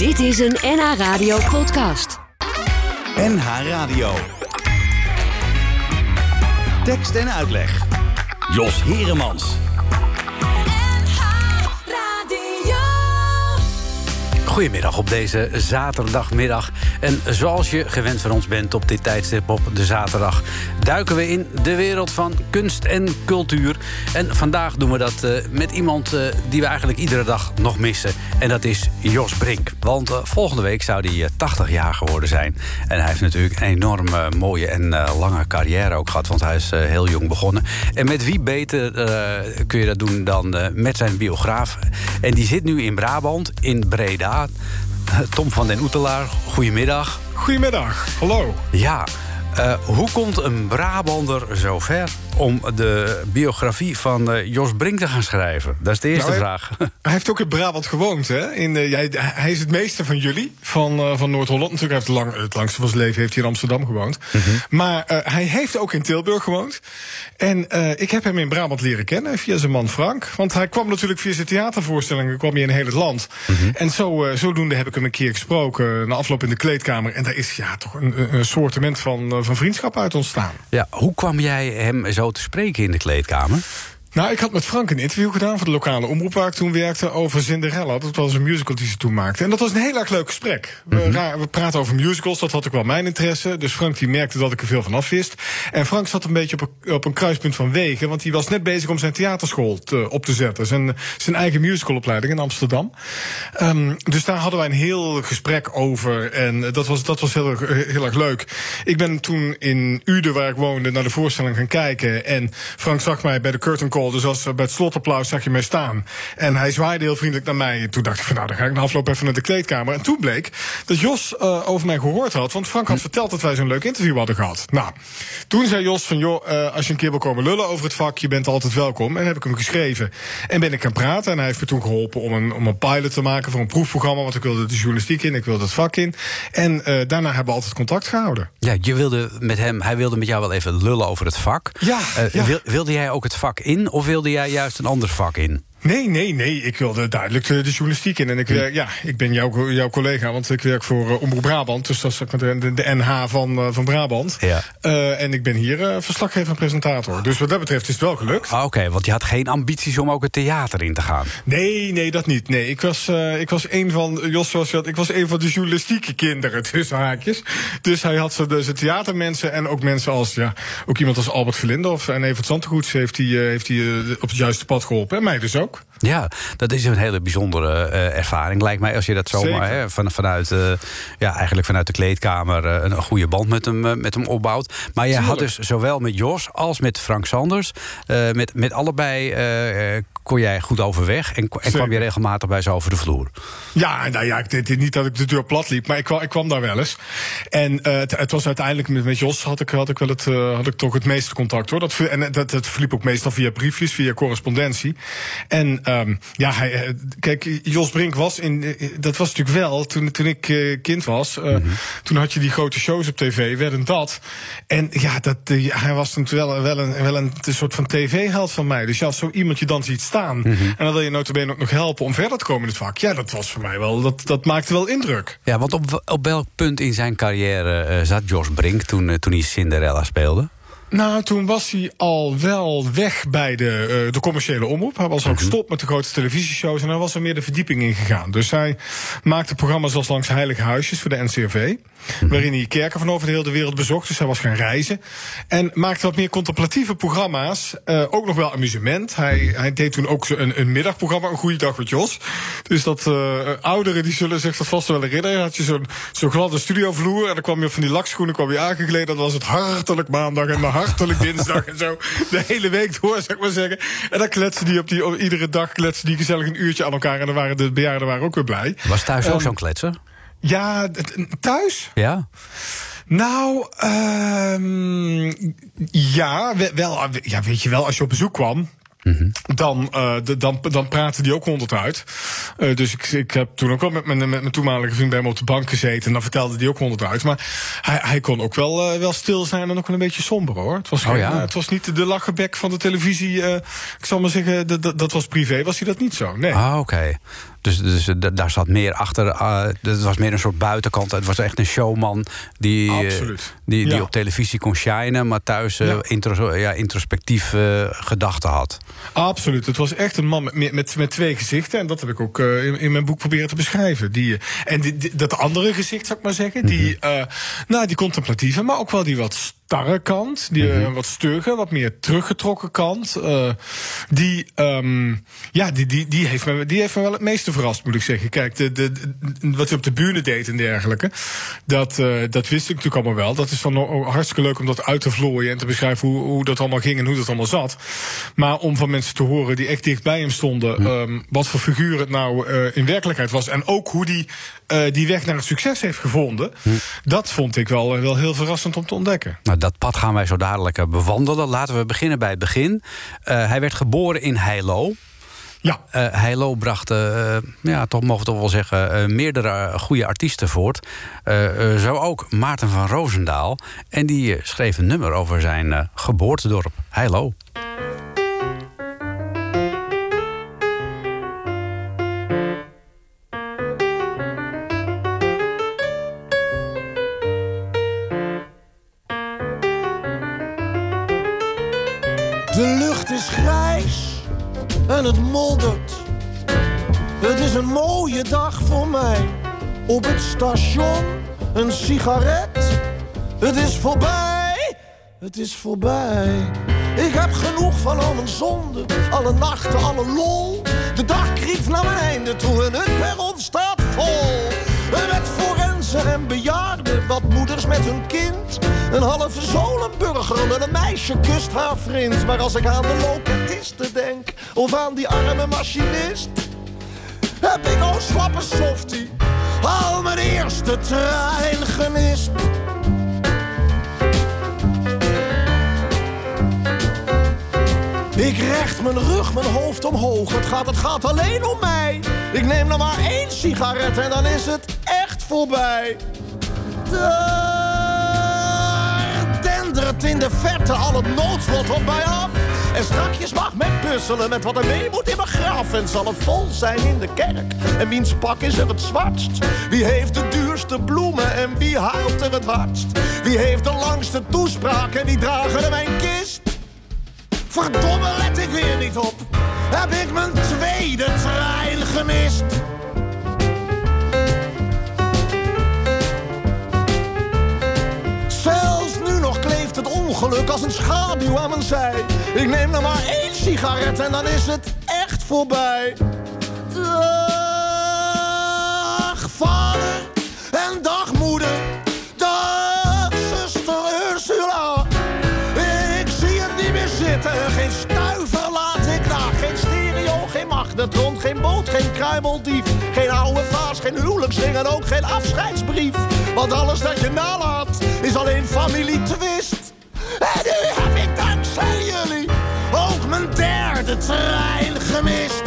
Dit is een NH Radio podcast. NH Radio. Tekst en uitleg. Jos Heremans. Goedemiddag op deze zaterdagmiddag. En zoals je gewend van ons bent op dit tijdstip op de zaterdag... duiken we in de wereld van kunst en cultuur. En vandaag doen we dat uh, met iemand uh, die we eigenlijk iedere dag nog missen. En dat is Jos Brink. Want uh, volgende week zou hij 80 jaar geworden zijn. En hij heeft natuurlijk een enorm mooie en lange carrière ook gehad... want hij is heel jong begonnen. En met wie beter kun je dat doen dan met zijn biograaf. En die zit nu in Brabant, in Breda... Tom van den Oetelaar, goedemiddag. Goedemiddag, hallo. Ja, hoe komt een Brabander zo ver om de biografie van uh, Jos Brink te gaan schrijven? Dat is de eerste nou, vraag. Hij heeft ook in Brabant gewoond. Hè? In, uh, jij, hij is het meeste van jullie, van, van Noord-Holland. Natuurlijk, hij heeft lang, het langste van zijn leven heeft hij in Amsterdam gewoond. Mm -hmm. Maar hij heeft ook in Tilburg gewoond. En ik heb hem in Brabant leren kennen via zijn man Frank. Want hij kwam natuurlijk via zijn theatervoorstellingen kwam hij in heel het land. Mm -hmm. En zo, zodoende heb ik hem een keer gesproken na afloop in de kleedkamer. En daar is ja, toch een, een soortement van van vriendschap uit ontstaan. Ja, hoe kwam jij hem zo te spreken in de kleedkamer? Nou, ik had met Frank een interview gedaan voor de lokale omroep waar ik toen werkte over Cinderella. Dat was een musical die ze toen maakte. En dat was een heel erg leuk gesprek. We, mm -hmm. we praten over musicals, dat had ik wel mijn interesse. Dus Frank die merkte dat ik er veel van af wist. En Frank zat een beetje op een, op een kruispunt van wegen, want hij was net bezig om zijn theaterschool te, op te zetten. Zijn, zijn eigen musicalopleiding in Amsterdam. Um, dus daar hadden wij een heel gesprek over. En dat was, dat was heel, heel erg leuk. Ik ben toen in Uden, waar ik woonde, naar de voorstelling gaan kijken. En Frank zag mij bij de curtain call dus als bij het slotapplaus zag je mij staan. En hij zwaaide heel vriendelijk naar mij. En toen dacht ik van nou, dan ga ik na afloop even naar de kleedkamer. En toen bleek dat Jos uh, over mij gehoord had. Want Frank had verteld dat wij zo'n leuk interview hadden gehad. Nou, toen zei Jos van joh, uh, als je een keer wil komen lullen over het vak, je bent altijd welkom. En heb ik hem geschreven. En ben ik gaan praten. En hij heeft me toen geholpen om een, om een pilot te maken voor een proefprogramma. Want ik wilde de journalistiek in, ik wilde het vak in. En uh, daarna hebben we altijd contact gehouden. Ja, je wilde met hem, hij wilde met jou wel even lullen over het vak. Ja, ja. Wil, wilde jij ook het vak in? Of wilde jij juist een ander vak in? Nee, nee, nee. Ik wilde duidelijk de, de journalistiek in. En ik, werk, ja, ik ben jouw, jouw collega, want ik werk voor uh, Omroep Brabant. Dus dat is de, NH van, uh, van Brabant. Ja. Uh, en ik ben hier verslaggever en presentator. Dus wat dat betreft is het wel gelukt. Ah, Oké, okay, want je had geen ambities om ook het theater in te gaan. Nee, nee, dat niet. Nee, ik was, ik was een van, Jos was dat, ik was een van de journalistieke kinderen, tussen haakjes. Dus hij had zijn dus theatermensen en ook mensen als, ja, ook iemand als Albert Verlinde en Evert Zantegoeds heeft hij heeft op het juiste pad geholpen. En mij dus ook. Ja, dat is een hele bijzondere uh, ervaring, lijkt mij, als je dat zomaar hè, van, vanuit, uh, ja, eigenlijk vanuit de kleedkamer uh, een, een, goede band met hem, met hem opbouwt. Maar je had dus zowel met Jos als met Frank Sanders, met, met allebei kon jij goed overweg en, en kwam je regelmatig bij ze over de vloer. Ja, nou ja, het is niet dat ik de deur plat liep, maar ik kwam, ik kwam daar wel eens. En uh, het, het, was uiteindelijk met, met Jos had ik, had ik wel het, uh, had ik toch het meeste contact hoor. Dat, en dat, dat verliep ook meestal via briefjes, via correspondentie. En um, ja, hij, kijk, Jos Brink was in, dat was natuurlijk wel toen, toen ik kind was. Uh, mm -hmm. Toen had je die grote shows op tv, werden dat. En ja, dat, hij was natuurlijk wel, wel, een, wel een, een soort van tv-held van mij. Dus ja, als zo iemand je dan ziet staan. Mm -hmm. En dan wil je notabene ook nog helpen om verder te komen in het vak. Ja, dat was voor mij wel, dat, dat maakte wel indruk. Ja, want op, op welk punt in zijn carrière uh, zat Jos Brink toen, uh, toen hij Cinderella speelde? Nou, toen was hij al wel weg bij de, uh, de commerciële omroep. Hij was ook gestopt met de grote televisieshows en daar was er meer de verdieping in gegaan. Dus hij maakte programma's als Langs Heilige Huisjes voor de NCRV. Waarin hij kerken van over de hele wereld bezocht. Dus hij was gaan reizen. En maakte wat meer contemplatieve programma's. Uh, ook nog wel amusement. Hij, hij deed toen ook een, een middagprogramma, Een Goede Dag met Jos. Dus dat uh, ouderen die zullen zich dat vast wel herinneren. Had je zo'n zo gladde studiovloer. En dan kwam je van die lakschoenen kwam je aangekleed. Dat was het hartelijk maandag en de hartelijk dinsdag en zo. De hele week door, zeg ik maar zeggen. En dan kletsen die op die, op, iedere dag kletsen die gezellig een uurtje aan elkaar. En dan waren de bejaarden waren ook weer blij. Was thuis um, ook zo'n kletsen? Ja, thuis? Ja. Nou, um, ja, wel, ja, weet je wel, als je op bezoek kwam. Mm -hmm. dan, uh, dan, dan praten die ook honderd uit. Uh, dus ik, ik heb toen ook wel met mijn, met mijn toenmalige vriend bij hem op de bank gezeten. En dan vertelde die ook honderd uit. Maar hij, hij kon ook wel, uh, wel stil zijn en ook wel een beetje somber hoor. Het was, oh, geen, ja. het was niet de lachenbek van de televisie. ik zal maar zeggen, dat, dat was privé, was hij dat niet zo. Nee. Ah, oké. Okay. Dus, dus eh, da- daar zat meer achter. eh, het was meer een soort buitenkant. Het was echt een showman die, eh, die, die op televisie kon shinen, maar thuis eh, Ja. intro, ja, introspectief eh, gedachten had. Absoluut. Het was echt een man met, met, met twee gezichten. En dat heb ik ook eh, in, in mijn boek proberen te beschrijven. Die, eh, en die, die- dat andere gezicht, zou ik maar zeggen. Die, eh, nou, die contemplatieve, maar ook wel die wat starre kant. Die eh, wat stugge, wat meer teruggetrokken kant. eh, die, ehm, ja, die, die, die, heeft me, die heeft me wel het meeste verrast, moet ik zeggen. Kijk, de, de, de- wat hij op de bühne deed en dergelijke. Dat, eh, dat wist ik natuurlijk allemaal wel. Dat is dan hartstikke leuk om dat uit te vlooien en te beschrijven hoe, hoe dat allemaal ging en hoe dat allemaal zat. Maar om van mensen te horen die echt dicht bij hem stonden, ehm, wat voor figuur het nou eh, in werkelijkheid was. En ook hoe die eh, die weg naar het succes heeft gevonden. Dat vond ik wel, wel heel verrassend om te ontdekken. Nou, dat pad gaan wij zo dadelijk bewandelen. Laten we beginnen bij het begin. Hij werd geboren in Heilo. Ja, Eh Heilo bracht, eh, ja, toch mogen we toch wel zeggen, eh, meerdere eh, goede artiesten voort. Eh, eh, zo ook Maarten van Roosendaal. En die eh, schreef een nummer over zijn eh, geboortedorp, Heilo. En het moldert. Het is een mooie dag voor mij. Op het station een sigaret. Het is voorbij, het is voorbij. Ik heb genoeg van al mijn zonden, alle nachten, alle lol. De dag kriekt naar mijn einde toe moeders met hun kind. Een halve zolen burger met een meisje kust haar vriend. Maar als ik aan de loketisten denk, of aan die arme machinist... heb ik al slappe softie, al mijn eerste trein gemist. Ik recht mijn rug, mijn hoofd omhoog. Het gaat, het gaat alleen om mij. Ik neem nog maar één sigaret en dan is het echt voorbij. Dendert in de verte al het noodslot op mij af. En strakjes mag men puzzelen met wat er mee moet in mijn graf. En zal het vol zijn in de kerk. En wiens pak is er het zwartst? Wie heeft de duurste bloemen en wie huilt er het hardst? Wie heeft de langste toespraak en wie dragen er mijn kist? Verdomme, let ik weer niet op. Heb ik mijn tweede trein gemist? Ongeluk als een schaduw aan mijn zij. Ik neem nog maar één sigaret en dan is het echt voorbij. Dag vader en dag moeder. Dag zuster Ursula. Ik zie het niet meer zitten. Geen stuiver laat ik na. Geen stereo, geen magnetron, geen boot, geen kruimeldief. Geen oude vaas, geen huwelijksring en ook geen afscheidsbrief. Want alles dat je nalaat is alleen familie twist. En nu heb ik dankzij jullie ook mijn derde trein gemist.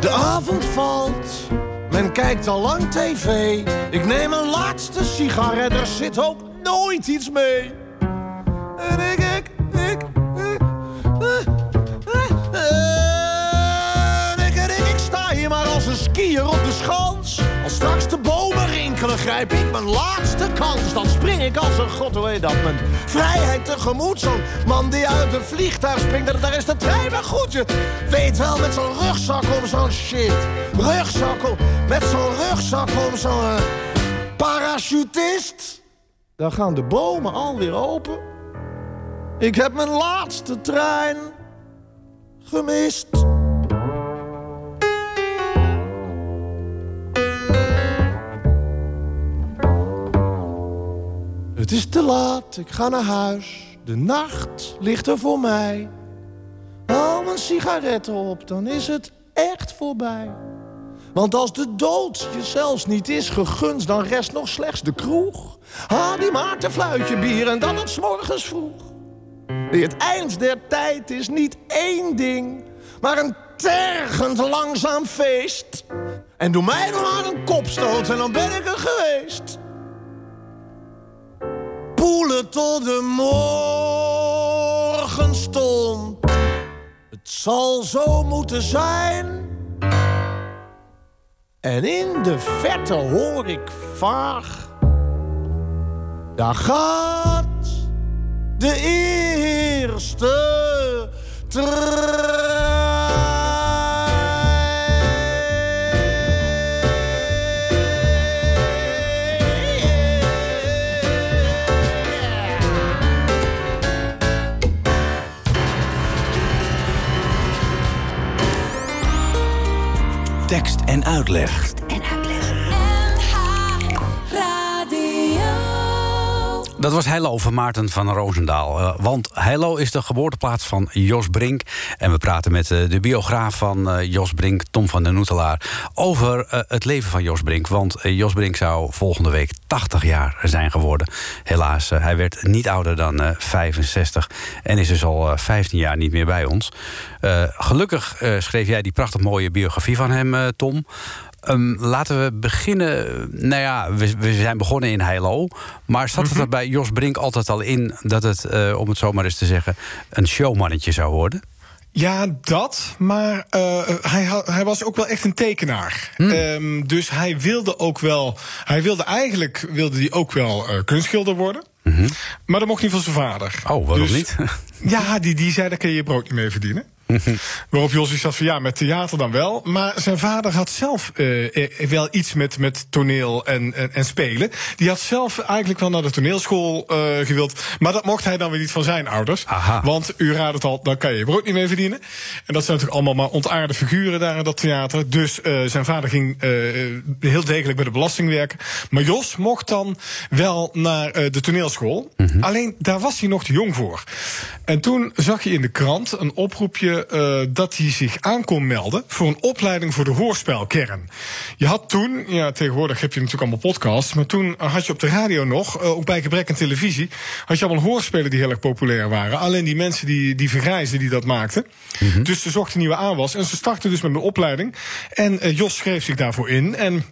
De avond valt, men kijkt al lang tv. Ik neem een laatste sigaret, er zit ook nooit iets mee. Ik, ik, ik, ik, eh, eh, eh, ik, ik, ik sta hier maar als een skier op de schans. Als straks de rinkelen, grijp ik mijn laatste kans. Dan spring ik als een god, hoe heet dat? Mijn vrijheid tegemoet. Zo'n man die uit een vliegtuig springt, daar- daar is de trein maar goed. Je weet wel, met zo'n rugzak om zo'n shit. Rugzak om, met zo'n rugzak om zo'n eh, parachutist. Dan gaan de bomen alweer open. Ik heb mijn laatste trein gemist. Het is te laat, ik ga naar huis. De nacht ligt er voor mij. Hou mijn sigaretten op, dan is het echt voorbij. Want als de dood je zelfs niet is gegund, dan rest nog slechts de kroeg. Ha, die een fluitje bier en dat het morgens vroeg. Het eind der tijd is niet één ding, maar een tergend langzaam feest. En doe mij nog maar een kopstoot en dan ben ik er geweest. Poelen tot de morgen stond. Het zal zo moeten zijn. En in de verte hoor ik vaag. Daar gaat de eerste Tekst en uitleg. Dat was Heilo van Maarten van Roosendaal. Uh, want Heilo is de geboorteplaats van Jos Brink. En we praten met uh, de biograaf van uh, Jos Brink, Tom van den Noetelaar... over het leven van Jos Brink. Want Jos Brink zou volgende week 80 jaar zijn geworden. Helaas, hij werd niet ouder dan 65... en is dus al 15 jaar niet meer bij ons. gelukkig schreef jij die prachtig mooie biografie van hem, Tom... Um, laten we beginnen. Nou ja, we, we zijn begonnen in Heilo. Maar zat het er bij Jos Brink altijd al in dat het, uh, om het zo maar eens te zeggen, een showmannetje zou worden? Ja, dat. Maar uh, hij, hij was ook wel echt een tekenaar. Hmm. Um, dus hij wilde ook wel. Hij wilde eigenlijk wilde hij ook wel uh, kunstschilder worden. Mm -hmm. Maar dat mocht niet van zijn vader. Oh, waarom dus, niet? ja, die, die zei: daar kun je je brood niet mee verdienen. Waarop Jos zat van ja, met theater dan wel. Maar zijn vader had zelf uh, wel iets met, met toneel en, en, en, spelen. Die had zelf eigenlijk wel naar de toneelschool uh, gewild. Maar dat mocht hij dan weer niet van zijn ouders. Aha. Want u raadt het al, dan kan je je brood niet mee verdienen. En dat zijn natuurlijk allemaal maar ontaarde figuren daar in dat theater. Dus zijn vader ging heel degelijk bij de belasting werken. Maar Jos mocht dan wel naar de toneelschool. Mm -hmm. Alleen daar was hij nog te jong voor. En toen zag je in de krant een oproepje uh, dat hij zich aan kon melden voor een opleiding voor de hoorspelkern. Je had toen, ja, tegenwoordig heb je natuurlijk allemaal podcasts, maar toen had je op de radio nog, uh, ook bij gebrek aan televisie, had je allemaal hoorspelen die heel erg populair waren. Alleen die mensen die, die vergrijzen die dat maakten. Mm -hmm. Dus ze zochten nieuwe aanwas en ze startten dus met een opleiding. En uh, Jos schreef zich daarvoor in. En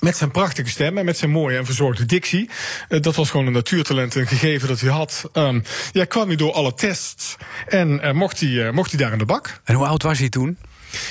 met zijn prachtige stem en met zijn mooie en verzorgde dictie. Uh, dat was gewoon een natuurtalent, een gegeven dat hij had. Um, ja, kwam hij door alle tests en uh, mocht, hij, uh, mocht hij daar in de bak. En hoe oud was hij toen?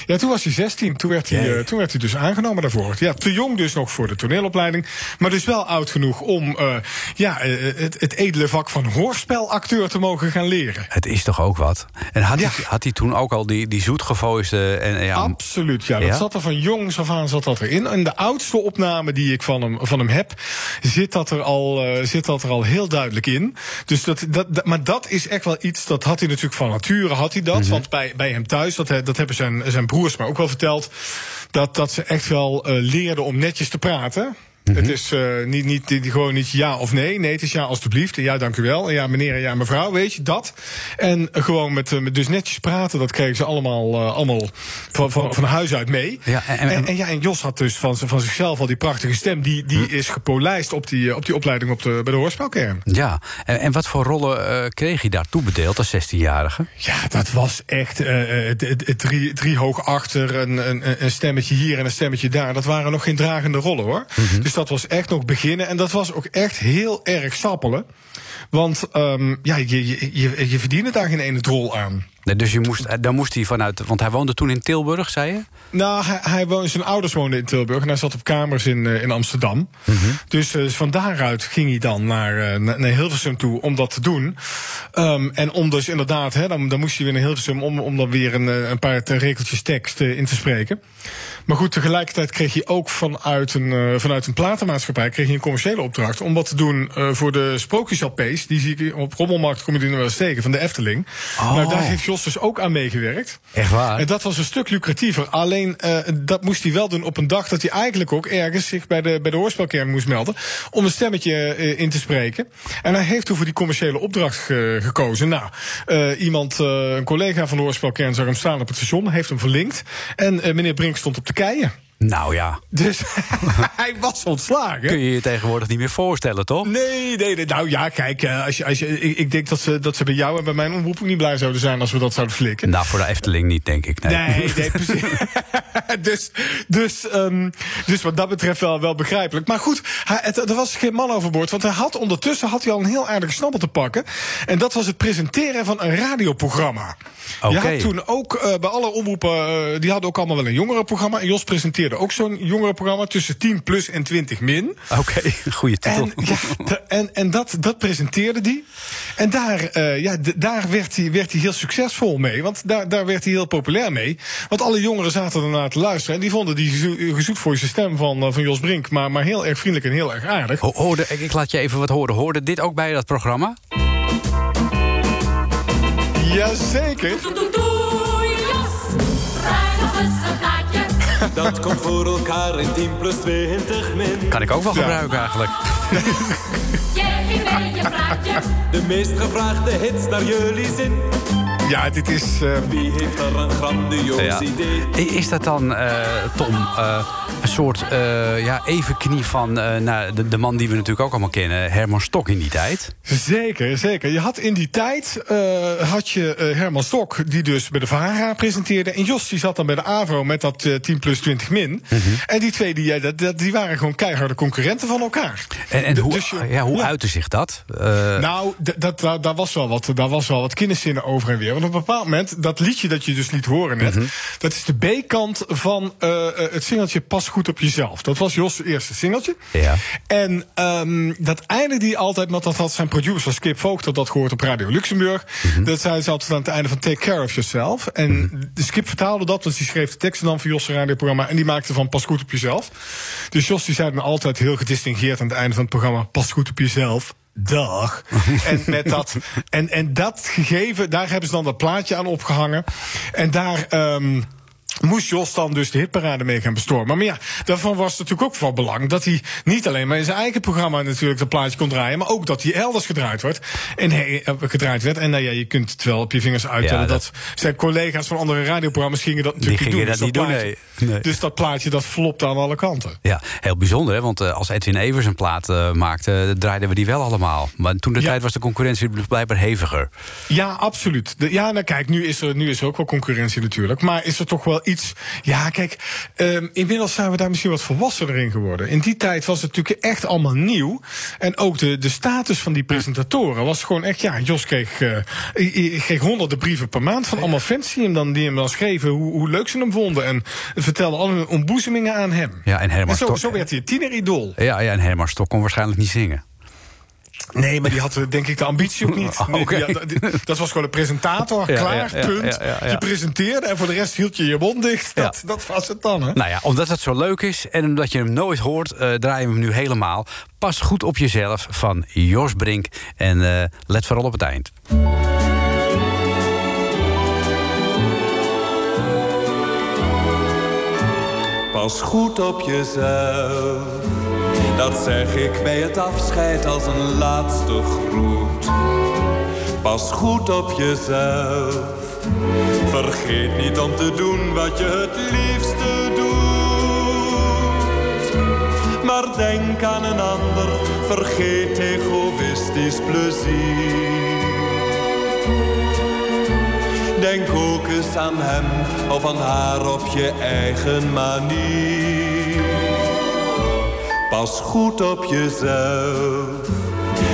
Ja, toen was hij 16. Toen werd hij, uh, toen werd hij dus aangenomen daarvoor. Ja, te jong dus nog voor de toneelopleiding. Maar dus wel oud genoeg om uh, ja, uh, het, het, edele vak van hoorspelacteur te mogen gaan leren. Het is toch ook wat? En had, ja. hij, had hij toen ook al die, die zoetgevoiste... En, ja, Absoluut, ja. Dat ja? zat er van jongs af aan zat dat erin. En de oudste opname die ik van hem, van hem heb... zit dat, er al, zit dat er al heel duidelijk in. Dus dat, dat, dat, maar dat is echt wel iets... dat had hij natuurlijk van nature, had hij dat. Mm -hmm. Want bij, bij hem thuis, dat, dat hebben zijn zijn broers maar ook wel verteld. Dat, dat ze echt wel uh, leerden om netjes te praten. Mm -hmm. Het is uh, niet, niet, gewoon niet ja of nee. Nee, het is ja alstublieft. En ja, dank u wel. En ja, meneer en ja, mevrouw. Weet je, dat. En gewoon met, met dus netjes praten, dat kregen ze allemaal, uh, allemaal van, van, van huis uit mee. Ja, en, en, en, en, ja, en Jos had dus van, van zichzelf al die prachtige stem. Die, die hm. is gepolijst op die, op die opleiding op de, bij de hoorspelkern. Ja, en, en wat voor rollen uh, kreeg hij daar toebedeeld als 16-jarige? Ja, dat was echt drie, drie hoog achter, een, een, een stemmetje hier en een stemmetje daar. Dat waren nog geen dragende rollen hoor. Mm -hmm. Dus dat was echt nog beginnen. En dat was ook echt heel erg sappelen. Want um, ja, je, je, je, je verdient daar geen ene drol aan. Nee, dus je moest, dan moest hij vanuit. Want hij woonde toen in Tilburg, zei je? Nou, hij, hij woonde, zijn ouders woonden in Tilburg en hij zat op kamers in, uh, in Amsterdam. Mm -hmm. Dus uh, van daaruit ging hij dan naar, uh, naar Hilversum toe om dat te doen. Um, en om dus inderdaad, hè, dan, dan moest hij weer naar Hilversum om, om dan weer een, een paar rekeltjes tekst in te spreken. Maar goed, tegelijkertijd kreeg hij ook vanuit een, uh, vanuit een platenmaatschappij kreeg hij een commerciële opdracht om wat te doen uh, voor de sprookjes-LP's. Die zie ik op Rommelmarkt, kom je die nog wel eens tegen, van de Efteling. Oh. Nou, daar heeft Jos dus ook aan meegewerkt. Echt waar? En dat was een stuk lucratiever. Alleen, uh, dat moest hij wel doen op een dag dat hij eigenlijk ook ergens zich bij de, bij de hoorspelkern moest melden. Om een stemmetje in te spreken. En hij heeft toen voor die commerciële opdracht gekozen. Nou, iemand, een collega van de hoorspelkern zag hem staan op het station, heeft hem verlinkt. En meneer Brink stond op de Caia. Nou ja, Dus hij was ontslagen. kun je je tegenwoordig niet meer voorstellen, toch? Nee, nee, nee. Nou ja, kijk, eh, als je, als je, ik, ik denk dat ze, dat ze bij jou en bij mijn omroep ook niet blij zouden zijn als we dat zouden flikken. Nou, voor de Efteling niet, denk ik. Nee. Nee, nee, precies. dus, dus, ehm, dus wat dat betreft wel, wel begrijpelijk. Maar goed, hij, het, er was geen man overboord. Want hij had ondertussen had hij al een heel aardige snabbel te pakken. En dat was het presenteren van een radioprogramma. Oké. Je had toen ook eh, bij alle omroepen, eh, die hadden ook allemaal wel een jongerenprogramma. En Jos presenteerde ook zo'n jongerenprogramma tussen 10 plus en 20 min. Oké, goede titel. En, ja, en, en dat, dat presenteerde hij. En daar, eh, ja, daar werd, hij, werd hij heel succesvol mee. Want daar, daar werd hij heel populair mee. Want alle jongeren zaten ernaar te luisteren. En die vonden die gezo- gezoetvoerse stem van, eh, van Jos Brink... Maar, maar heel erg vriendelijk en heel erg aardig. Ho- Hoorde, ik, ik laat je even wat horen. Hoorde dit ook bij dat programma? Jazeker. Dat komt voor elkaar in 10 plus 20 min. Kan ik ook wel Ja. gebruiken eigenlijk. De meest gevraagde hits naar jullie zin. Ja, dit is... eh, Wie heeft er een grandioos Ja. idee? Is dat dan, eh, Tom, eh, een soort eh, ja, evenknie van eh, nou, de, de man die we natuurlijk ook allemaal kennen, Herman Stok in die tijd? Zeker, zeker. Je had in die tijd eh, had je Herman Stok, die dus bij de VARA presenteerde. En Jos die zat dan bij de AVRO met dat eh, 10 plus 20 min. En die twee die, dat, die waren gewoon keiharde concurrenten van elkaar. En, en De- hoe, dus je- ja, hoe ja. uitte zich dat? Eh, Nou, dat, daar, was wel wat, daar was wel wat kinderzinnen over en weer. Want op een bepaald moment, dat liedje dat je dus liet horen net... dat is de B-kant van eh, eh, het singeltje Pas goed op jezelf. Dat was Jos' eerste singeltje. Ja. En ehm, dat eindigde hij altijd, want dat had zijn producer Skip Vogt... had dat gehoord op Radio Luxemburg. Dat zei ze altijd aan het einde van Take Care of Yourself. En de Skip vertaalde dat, want die schreef de teksten dan voor Jos' radioprogramma... en die maakte van Pas goed op jezelf. Dus Jos die zei dan altijd heel gedistingeerd aan het einde van het programma... Pas goed op jezelf. Dag. en, met dat, en, en dat gegeven, daar hebben ze dan dat plaatje aan opgehangen. En daar. ehm Moest Jos dan dus de hitparade mee gaan bestormen. Maar ja, daarvan was het natuurlijk ook van belang dat hij niet alleen maar in zijn eigen programma natuurlijk dat plaatje kon draaien, maar ook dat hij elders gedraaid werd. En eh, gedraaid werd. En nou ja, je kunt het wel op je vingers uittellen Ja, dat, dat- zijn collega's van andere radioprogramma's gingen dat natuurlijk gingen niet dat doen. niet Dus doen, plaatje- nee. Nee. Dus dat plaatje dat flopte aan alle kanten. Ja, heel bijzonder, hè? want eh, als Edwin Evers een plaat eh, maakte, draaiden we die wel allemaal. Maar toen de Ja. tijd was de concurrentie blijkbaar heviger. Ja, absoluut. De- ja, nou kijk, nu is, er, nu is er ook wel concurrentie natuurlijk. Maar is er toch wel iets. Ja, kijk, ehm, inmiddels zijn we daar misschien wat volwassener in geworden. In die tijd was het natuurlijk echt allemaal nieuw. En ook de, de status van die presentatoren was gewoon echt. Ja, Jos kreeg, eh, kreeg honderden brieven per maand van allemaal fans die hem dan, die hem dan schreven hoe, hoe leuk ze hem vonden. En vertelden al hun ontboezemingen aan hem. Ja, en Herman En zo, Stok- zo werd hij een tieneridool. Ja, ja, en Herman Stok kon waarschijnlijk niet zingen. Nee, maar die had denk ik de ambitie ook niet. Nee, Oké. die had- die- dat was gewoon een presentator, Ja, klaar, ja, punt. ja, ja, ja. Je presenteerde en voor de rest hield je je mond dicht. Dat, Ja. dat was het dan, hè? Nou ja, omdat het zo leuk is en omdat je hem nooit hoort, eh, draaien we hem nu helemaal. Pas goed op jezelf van Jos Brink. En eh, let vooral op het eind. Pas goed op jezelf. Dat zeg ik bij het afscheid als een laatste groet. Pas goed op jezelf. Vergeet niet om te doen wat je het liefste doet. Maar denk aan een ander, vergeet egoïstisch plezier. Denk ook eens aan hem of aan haar op je eigen manier. Pas goed op jezelf,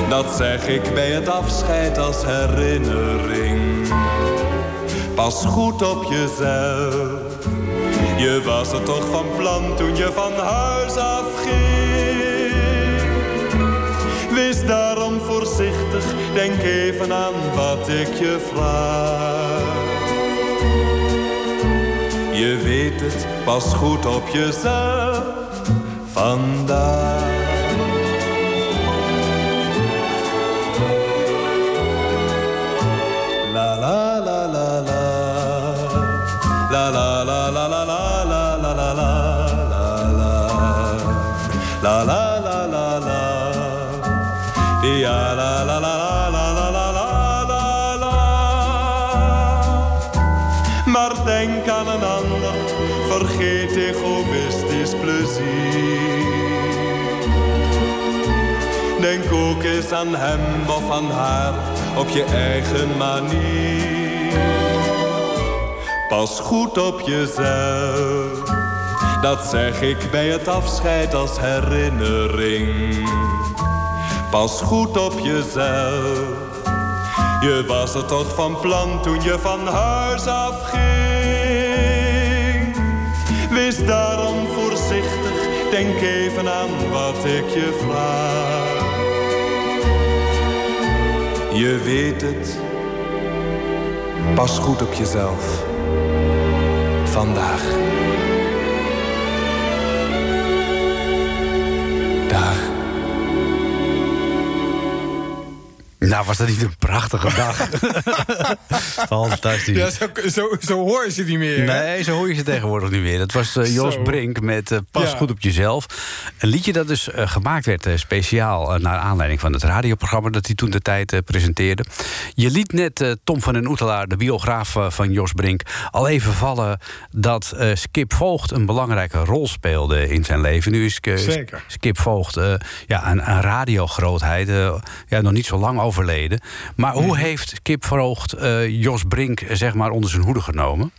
dat zeg ik bij het afscheid als herinnering. Pas goed op jezelf, je was er toch van plan toen je van huis afging. Wees daarom voorzichtig, denk even aan wat ik je vraag. Je weet het, pas goed op jezelf andar. Eens aan hem of aan haar op je eigen manier. Pas goed op jezelf. Dat zeg ik bij het afscheid als herinnering. Pas goed op jezelf. Je was er toch van plan toen je van huis afging. Wees daarom voorzichtig, denk even aan wat ik je vraag. Je weet het, pas goed op jezelf. Vandaag. Nou, was dat niet een prachtige dag? Fantastisch. Ja, zo, zo, zo hoor je ze niet meer. hè? Nee, zo hoor je ze tegenwoordig niet meer. Dat was eh, Jos Zo. Brink met eh, Pas Ja. goed op jezelf. Een liedje dat dus eh, gemaakt werd eh, speciaal... naar aanleiding van het radioprogramma... dat hij toen de tijd presenteerde. Je liet net Tom van den Oetelaar, de biograaf van Jos Brink... al even vallen dat eh, Skip Voogd een belangrijke rol speelde in zijn leven. Nu is Zeker. Skip Voogd eh, ja, een, een radiogrootheid. ja, nog niet zo lang overleden. Maar hoe Mhm. heeft Skip Voogd eh, Jos Brink eh, zeg maar onder zijn hoede genomen?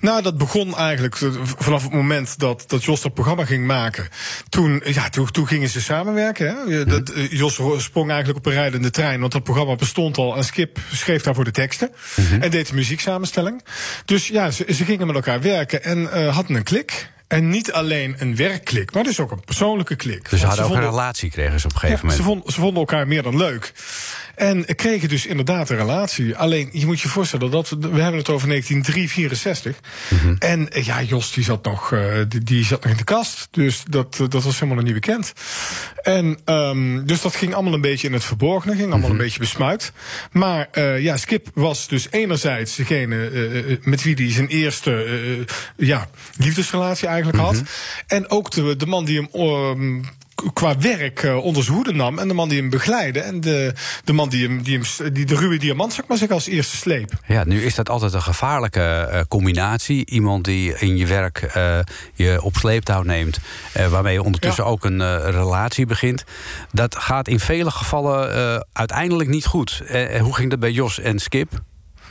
Nou, dat begon eigenlijk eh, vanaf het moment dat, dat Jos dat programma ging maken. Toen, ja, toen, toen gingen ze samenwerken. Hè. Dat, eh, Jos sprong eigenlijk op een rijdende trein, want dat programma bestond al. En Skip schreef daarvoor de teksten en deed de muzieksamenstelling. Dus ja, ze, ze gingen met elkaar werken en hadden een klik. En niet alleen een werkklik, maar dus ook een persoonlijke klik. Dus ze hadden ook een relatie, kregen ze op een ja, gegeven ze, moment. vonden, ze vonden elkaar meer dan leuk. En kregen dus inderdaad een relatie. Alleen, je moet je voorstellen, dat we, we hebben het over 1964. Mhm. En eh, ja, Jos die zat, nog, eh, die, die zat nog in de kast. Dus dat, eh, dat was helemaal nog niet bekend. En ehm, dus dat ging allemaal een beetje in het verborgene. Ging allemaal Mhm. een beetje besmuit. Maar ja, Skip was dus enerzijds degene met wie hij zijn eerste ja, liefdesrelatie eigenlijk had. Mhm. En ook de, de man die hem ehm, qua werk onder zijn hoede nam. En de man die hem begeleidde. En de, de man die, hem, die, hem, die de ruwe diamant, zeg maar als eerste sleep. Ja, nu is dat altijd een gevaarlijke eh, combinatie. Iemand die in je werk eh, je op sleeptouw neemt... waarmee je ondertussen Ja. ook een relatie begint. Dat gaat in vele gevallen uiteindelijk niet goed. Hoe ging dat bij Jos en Skip?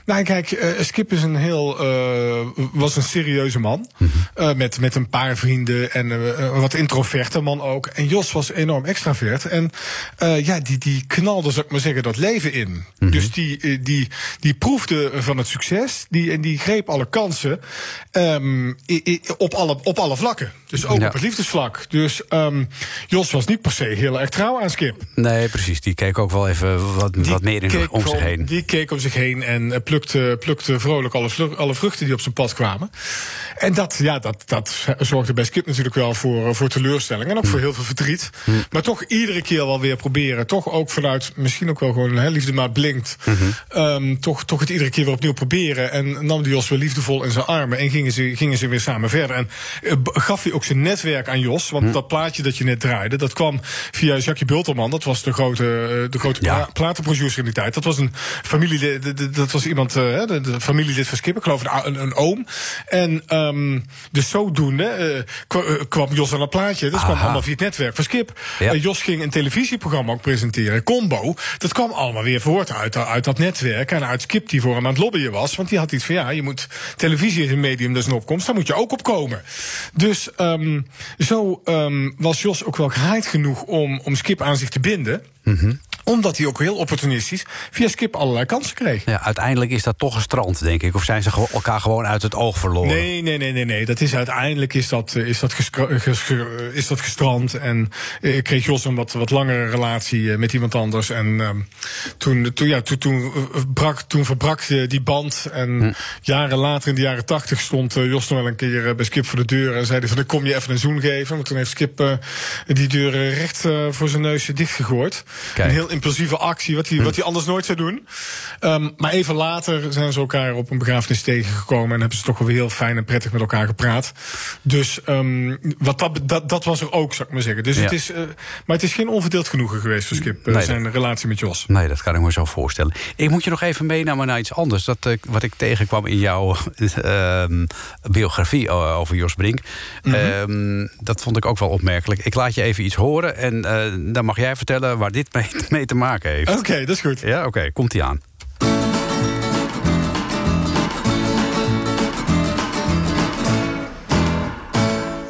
Nou, kijk, eh, Skip is een heel, eh, was een serieuze man. Eh, met, met een paar vrienden en een wat introverte man ook. En Jos was enorm extravert. En ja, die, die knalde, zou ik maar zeggen, dat leven in. Dus die, die, die proefde van het succes. Die, en die greep alle kansen ehm, i- i- op, alle, op alle vlakken. Dus ook Ja. op het liefdesvlak. Dus ehm, Jos was niet per se heel erg trouw aan Skip. Nee, precies. Die keek ook wel even wat, wat meer in, om zich heen. Die keek om zich heen en plukte, plukte vrolijk alle, alle vruchten die op zijn pad kwamen. En dat, ja, dat, dat zorgde bij Skip natuurlijk wel voor, eh, voor teleurstelling en ook voor heel veel verdriet. Maar toch iedere keer wel weer proberen. Toch ook vanuit, misschien ook wel gewoon, hè, liefde maar blinkt. Ehm, toch, toch het iedere keer weer opnieuw proberen. En nam die Jos weer liefdevol in zijn armen en gingen ze, gingen ze weer samen verder. En eh, gaf hij ook zijn netwerk aan Jos. Want dat plaatje dat je net draaide, dat kwam via Jackie Bulterman. Dat was de grote, eh, de grote Ja. platenproducer in die tijd. Dat was een de- dat was iemand, eh, hè, de, de familielid van Skip, ik geloof een, een, een oom. En ehm, dus zodoende eh, eh, kwam Jos aan dat plaatje. Dat kwam allemaal via het netwerk van Skip. Ja. Jos ging een televisieprogramma ook presenteren, Combo. Dat kwam allemaal weer voort uit, uit dat netwerk. En uit Skip die voor hem aan het lobbyen was. Want die had iets van, ja, je moet, televisie is een medium, dat is een opkomst. Daar moet je ook op komen. Dus ehm, zo ehm, was Jos ook wel gehaaid genoeg om, om Skip aan zich te binden omdat hij ook heel opportunistisch via Skip allerlei kansen kreeg. Ja, uiteindelijk is dat toch gestrand, denk ik. Of zijn ze elkaar gewoon uit het oog verloren? Nee, nee, nee, nee, nee. Dat is uiteindelijk is dat, eh, is dat, ges- eh, is dat gestrand. En eh, kreeg Jos een wat, wat langere relatie eh, met iemand anders. En ehm, toen, toen, ja, toen, toen, eh, brak, toen verbrak eh, die band. En jaren later, in de jaren tachtig, stond eh, Jos nog wel een keer eh, bij Skip voor de deur. En zei hij van, ik kom je even een zoen geven. Maar toen heeft Skip eh, die deur eh, recht eh, voor zijn neus dichtgegooid. Kijk. Een heel impulsieve actie, wat hij, wat hij anders nooit zou doen. Ehm, maar even later zijn ze elkaar op een begrafenis tegengekomen en hebben ze toch wel weer heel fijn en prettig met elkaar gepraat. Dus ehm, wat dat, dat, dat was er ook, zou ik maar zeggen. Dus Ja. het is, eh, maar het is geen onverdeeld genoegen geweest voor Skip, eh, Nee, zijn relatie met Jos. Nee, dat kan ik me zo voorstellen. Ik moet je nog even meenemen naar iets anders. Dat, eh, wat ik tegenkwam in jouw ehm, biografie o- over Jos Brink. Mhm. Dat vond ik ook wel opmerkelijk. Ik laat je even iets horen en eh, dan mag jij vertellen waar dit mee, mee te maken heeft. Oké, dat is goed. Ja, oké, komt ie aan.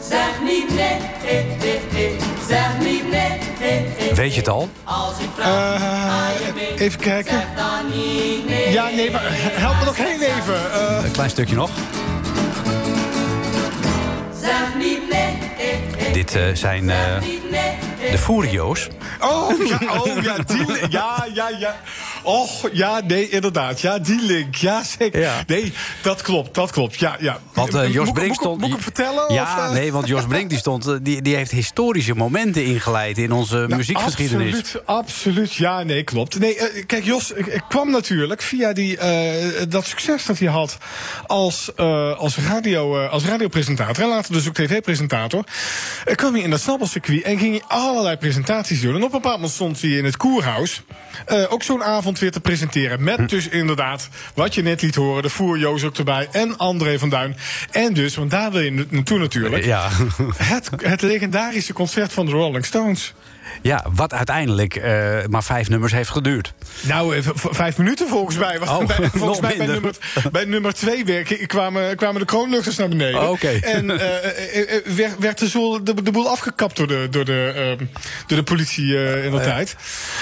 Zeg niet nee, eh, eh, eh. zeg niet nee, eh, eh. Weet je het al? Als ik vraag, ga je mee? Even kijken. Zeg dan niet nee. Ja, nee, maar help me nog heel even. Eh, Een klein stukje nog. Dit eh, zijn eh, de Furio's. Oh, ja, oh, ja, die Ja, ja, ja. Och, ja, nee, inderdaad. Ja, die link. Ja, zeker. Ja. Nee, dat klopt, dat klopt. Ja, ja. Want eh, Jos Moet- Brink stond... Moet ik hem vertellen? Ja, of, eh? nee, want Jos Brink die stond, eh, die, die heeft historische momenten ingeleid in onze Nou, muziekgeschiedenis. Absoluut, absoluut. Ja, nee, klopt. Nee, kijk, Jos ik, ik kwam natuurlijk via die, dat succes dat hij had als, als, radio, als radiopresentator en later dus ook tv-presentator. kwam hij in dat snabbelcircuit en ging hij allerlei presentaties doen. En op een bepaald moment stond hij in het Koerhuis ook zo'n avond weer te presenteren. Met dus inderdaad, wat je net liet horen, de Voerjoos ook erbij en André van Duin. En dus, want daar wil je na- naartoe natuurlijk. Ja. Het, het legendarische concert van de Rolling Stones. Ja, wat uiteindelijk eh, maar vijf nummers heeft geduurd. Nou, eh, vijf minuten volgens mij. Oh, bij, volgens mij bij nummer, bij nummer twee weer k- kwamen, kwamen de kroonluchters naar beneden. Oh. En eh, werd, werd de, de, de boel afgekapt door de, door de, eh, door de politie in de tijd.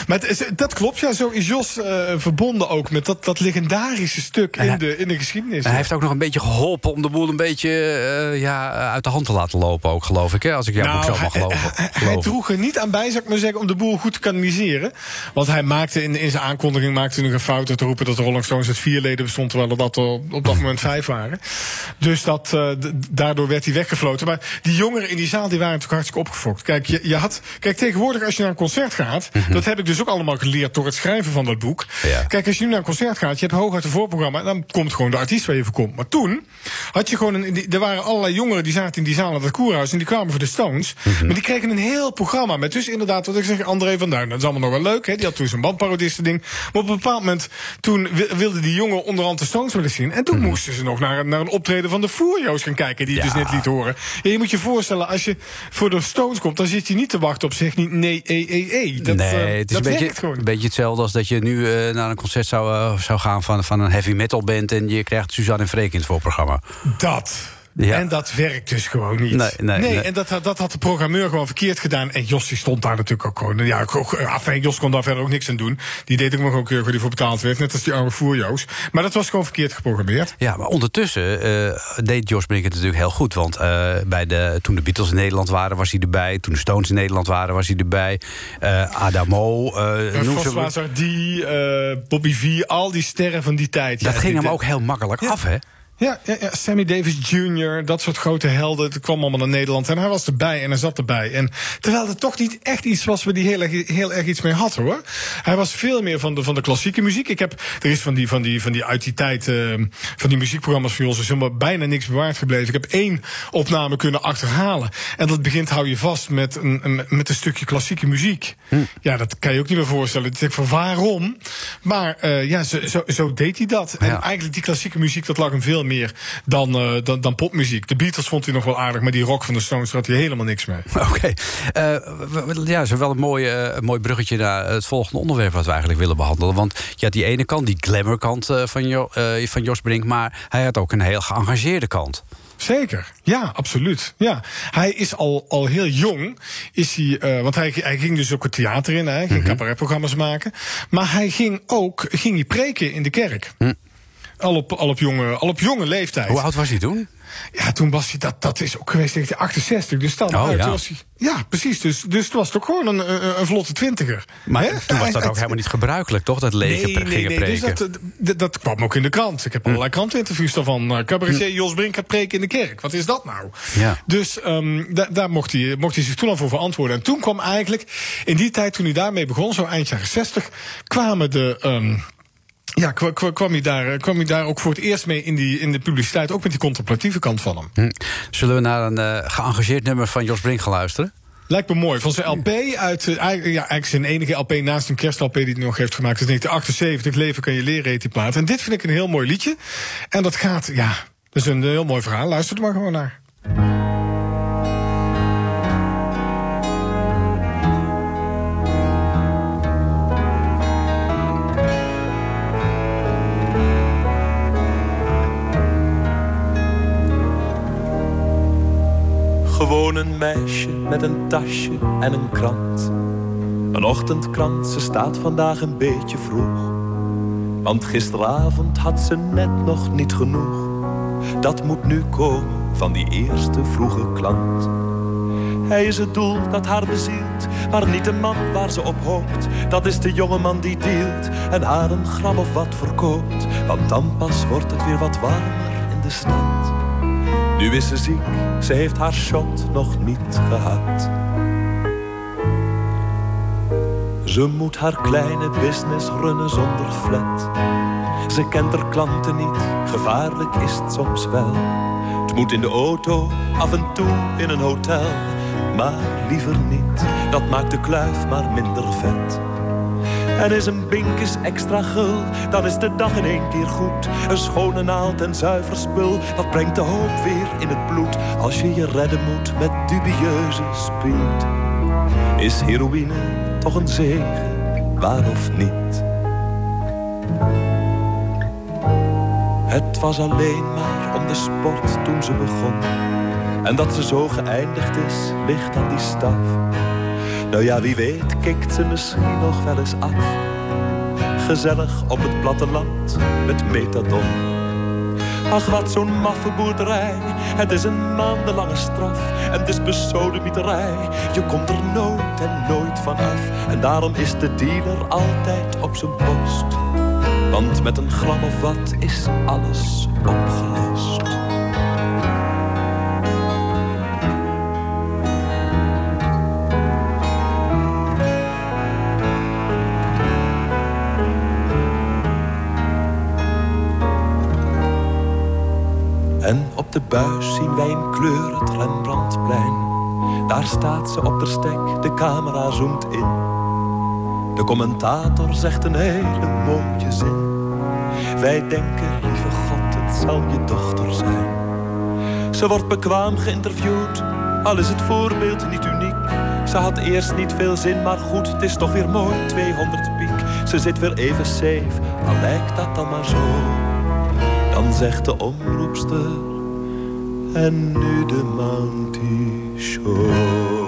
Maar het dat klopt, ja. Zo is Jos verbonden ook met dat, dat legendarische stuk hij- in de, in de geschiedenis. Hij heeft ook nog een beetje geholpen om de boel een beetje ja, uit de hand te laten lopen, ook geloof ik. Hè? Als ik jouw boek zo mag hij, geloven. hij- hij geloven. droeg er niet aan bij, zou ik maar zeggen, om de boel goed te kanaliseren. Want hij maakte in, in zijn aankondiging maakte hij nog een fout te roepen dat de Rolling Stones uit vier leden bestond, terwijl er dat er op dat moment vijf waren. Dus dat, eh, daardoor werd hij weggefloten. Maar die jongeren in die zaal die waren natuurlijk hartstikke opgefokt. Kijk, je, je had, kijk, tegenwoordig als je naar een concert gaat, dat heb ik dus ook allemaal geleerd door het schrijven van dat boek. Mhm. Ja. Kijk, als je nu naar een concert gaat, je hebt hooguit een voorprogramma, en dan komt gewoon de artiest waar je voor komt. Maar toen had je gewoon een, er waren allerlei jongeren die zaten in die zaal aan het koerhuis en die kwamen voor de Stones. Mhm. Maar die kregen een heel programma met dus inderdaad, wat ik zeg, André van Duin. Dat is allemaal nog wel leuk, hè? Die had toen zijn bandparodisten ding. Maar op een bepaald moment, toen wi- wilden die jongen onderhand de Stones willen zien. En toen moesten ze nog naar, een- naar een optreden van de Furio's gaan kijken, die je Mhm. Ja. dus net liet horen. Ja, je moet je voorstellen, als je voor de Stones komt, dan zit je niet te wachten op zeg niet nee, e, e, e. Dat, nee, eh, het is dat een beetje, werkt gewoon. een beetje hetzelfde als dat je nu eh, naar een concert zou, eh, zou gaan van, van een heavy metal band en je krijgt Suzanne en Freek in het voorprogramma. Dat. Ja. En dat werkt dus gewoon niet. Nee, nee, nee. en dat, had- dat had de programmeur gewoon verkeerd gedaan. En Jos die stond daar natuurlijk ook gewoon. Ja, afijn, Jos kon daar verder ook niks aan doen. Die deed ook nog een keer die voor betaald werd. Net als die arme voerjoos. Maar dat was gewoon verkeerd geprogrammeerd. Ja, maar ondertussen eh, deed Jos Brink het natuurlijk heel goed. Want eh, bij de, toen de Beatles in Nederland waren, was hij erbij. Toen de Stones in Nederland waren, was hij erbij. Eh, Adamo, eh. Hardy, eh, Bobby V, al die sterren van die tijd. Dat Ja, ging die- hem ook heel makkelijk af, hè? Ja, ja, ja, Sammy Davis Jr., dat soort grote helden. Dat kwam allemaal naar Nederland. En hij was erbij en hij zat erbij. En terwijl het toch niet echt iets was waar hij heel erg, heel erg iets mee had hoor. Hij was veel meer van de, van de klassieke muziek. Ik heb, er is van die, van die, van die uit die tijd, eh, van die muziekprogramma's van ons, is helemaal bijna niks bewaard gebleven. Ik heb één opname kunnen achterhalen. En dat begint, hou je vast, met een, een, met een stukje klassieke muziek. Ja, dat kan je ook niet meer voorstellen. Ik denk van waarom? Maar eh, ja, zo, zo, zo deed hij dat. En eigenlijk die klassieke muziek, dat lag hem veel meer dan, eh, dan, dan popmuziek. De Beatles vond hij nog wel aardig, maar die rock van de Stones had hij helemaal niks mee. Oké. Eh, w- w- ja, zo wel een mooi, eh, een mooi bruggetje naar het volgende onderwerp... wat we eigenlijk willen behandelen. Want je had die ene kant, die glamour kant eh, van, jo, eh, van Jos Brink... maar hij had ook een heel geëngageerde kant. Zeker, ja, absoluut. Ja. Hij is al, al heel jong, is hij, eh, want hij, hij ging dus ook het theater in, hij ging cabaretprogramma's maken. Maar hij ging ook ging hij preken in de kerk. Al op, al op, jonge, al op jonge leeftijd. Hoe oud was hij toen? Ja, toen was hij, dat, dat is ook geweest 1968. Dus dan Oh, ja. was hij, ja, precies. Dus, dus het was toch gewoon een, een, vlotte twintiger. Maar toen was dat ook het- helemaal niet gebruikelijk, toch? Dat leger Nee, nee, gingen nee. preken. Hm. Dus dat, dat, dat kwam ook in de krant. Ik heb allerlei kranteninterviews daarvan. Uh, cabaretier Jos Brink gaat preken in de kerk. Wat is dat nou? Ja. Dus ehm, da- daar mocht hij, mocht hij zich toen al voor verantwoorden. En toen kwam eigenlijk, in die tijd toen hij daarmee begon, zo eind jaren 60, kwamen de. ehm, ja, kwa- kwa- kwam hij, daar, eh, kwam hij daar ook voor het eerst mee in, die, in de publiciteit, ook met die contemplatieve kant van hem. Hm. Zullen we naar een eh, geëngageerd nummer van Jos Brink gaan luisteren? Lijkt me mooi. Van zijn LP uit. eh, eigenlijk, ja, eigenlijk zijn enige LP naast een kerst-LP die hij nog heeft gemaakt. is 1978. Leven kan je leren, heet die plaat. En dit vind ik een heel mooi liedje. En dat gaat, ja. Dat is een heel mooi verhaal. Luister er maar gewoon naar. Gewoon een meisje met een tasje en een krant. Een ochtendkrant, ze staat vandaag een beetje vroeg. Want gisteravond had ze net nog niet genoeg. Dat moet nu komen van die eerste vroege klant. Hij is het doel dat haar bezielt, maar niet de man waar ze op hoopt. Dat is de jongeman die dealt en haar een gram of wat verkoopt. Want dan pas wordt het weer wat warmer in de stad. Nu is ze ziek, ze heeft haar shot nog niet gehad. Ze moet haar kleine business runnen zonder flat. Ze kent haar klanten niet, gevaarlijk is het soms wel. Het moet in de auto, af en toe in een hotel. Maar liever niet, dat maakt de kluif maar minder vet. En is een binkes extra gul, dan is de dag in één keer goed. Een schone naald en zuiver spul, dat brengt de hoop weer in het bloed. Als je je redden moet met dubieuze speed. Is heroïne toch een zegen, waar of niet? Het was alleen maar om de sport toen ze begon. En dat ze zo geëindigd is, ligt aan die staf. Nou ja, wie weet kikt ze misschien nog wel eens af. Gezellig op het platteland met metadon. Ach, wat zo'n maffe boerderij. Het is een maandenlange straf. En het is besodemieterij. Je komt er nooit en nooit van af. En daarom is de dealer altijd op zijn post. Want met een gram of wat is alles opgelost. Buis zien wij in kleur het Rembrandtplein. Daar staat ze op de stek, de camera zoomt in. De commentator zegt een hele mooie zin. Wij denken, lieve God, het zal je dochter zijn. Ze wordt bekwaam geïnterviewd, al is het voorbeeld niet uniek. Ze had eerst niet veel zin, maar goed, het is toch weer mooi, 200 piek. Ze zit weer even safe, al lijkt dat dan maar zo. Dan zegt de omroepster, en nu de Mountie Show.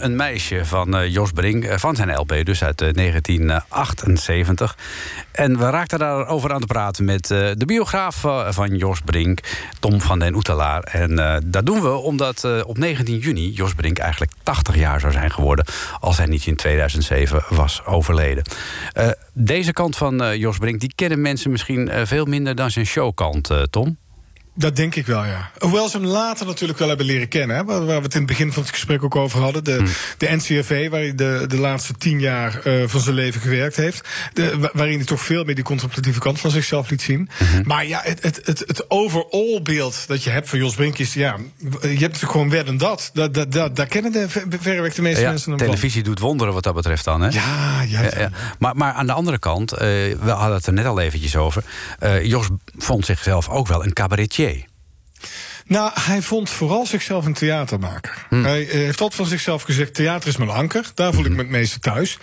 Een meisje van eh, Jos Brink, eh, van zijn LP, dus uit eh, 1978. En we raakten daarover aan te praten met eh, de biograaf eh, van Jos Brink, Tom van den Oetelaar. En eh, dat doen we omdat eh, op 19 juni Jos Brink eigenlijk 80 jaar zou zijn geworden... als hij niet in 2007 was overleden. Eh, deze kant van eh, Jos Brink, die kennen mensen misschien eh, veel minder dan zijn showkant, eh, Tom. Dat denk ik wel, ja. Hoewel ze hem later natuurlijk wel hebben leren kennen. Hè, waar we het in het begin van het gesprek ook over hadden. De, de NCRV, waar hij de, de laatste tien jaar eh, van zijn leven gewerkt heeft. De, wa- waarin hij toch veel meer die contemplatieve kant van zichzelf liet zien. Maar ja, het, het, het, het overall beeld dat je hebt van Jos Brink is... Ja, je hebt natuurlijk gewoon werden dat. Dat, dat, dat. Daar kennen de, ver- verreweg de meeste Ja, mensen hem van. televisie doet wonderen wat dat betreft dan, hè? Ja, ja, Ja, ja. Maar, maar aan de andere kant, eh, we hadden het er net al eventjes over. eh, Jos vond zichzelf ook wel een cabaretier. Nou, hij vond vooral zichzelf een theatermaker. Hij eh, heeft altijd van zichzelf gezegd: theater is mijn anker. Daar voel ik me het meeste thuis.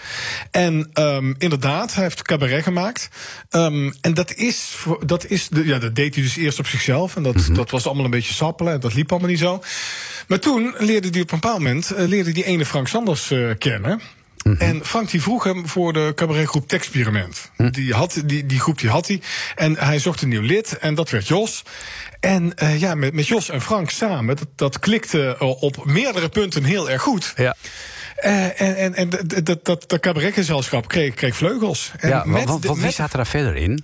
En ehm, inderdaad, hij heeft cabaret gemaakt. Ehm, en dat is, dat is de, ja, dat deed hij dus eerst op zichzelf. En dat, dat was allemaal een beetje sappelen. En dat liep allemaal niet zo. Maar toen leerde hij op een bepaald moment eh, leerde die ene Frank Sanders eh, kennen. En Frank die vroeg hem voor de cabaretgroep Texperiment. Die, had, die, die groep die had hij. En hij zocht een nieuw lid. En dat werd Jos. En eh, ja, met, met Jos en Frank samen, dat, dat klikte eh, op meerdere punten heel erg goed. Ja. Eh, en en, en dat, dat, dat, cabaretgezelschap kreeg, kreeg vleugels. En Ja, want, met want de- wie met- staat er daar verder in?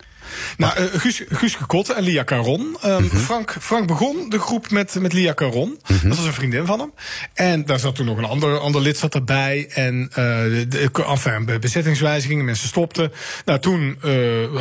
Nou, eh, Guus, en Lia Caron. Ehm, Frank, Frank begon de groep met, met Lia Caron. Dat was een vriendin van hem. En daar zat toen nog een ander, ander lid zat erbij. En eh de, de, enfin, be- bezettingswijzigingen, mensen stopten. Nou, toen eh,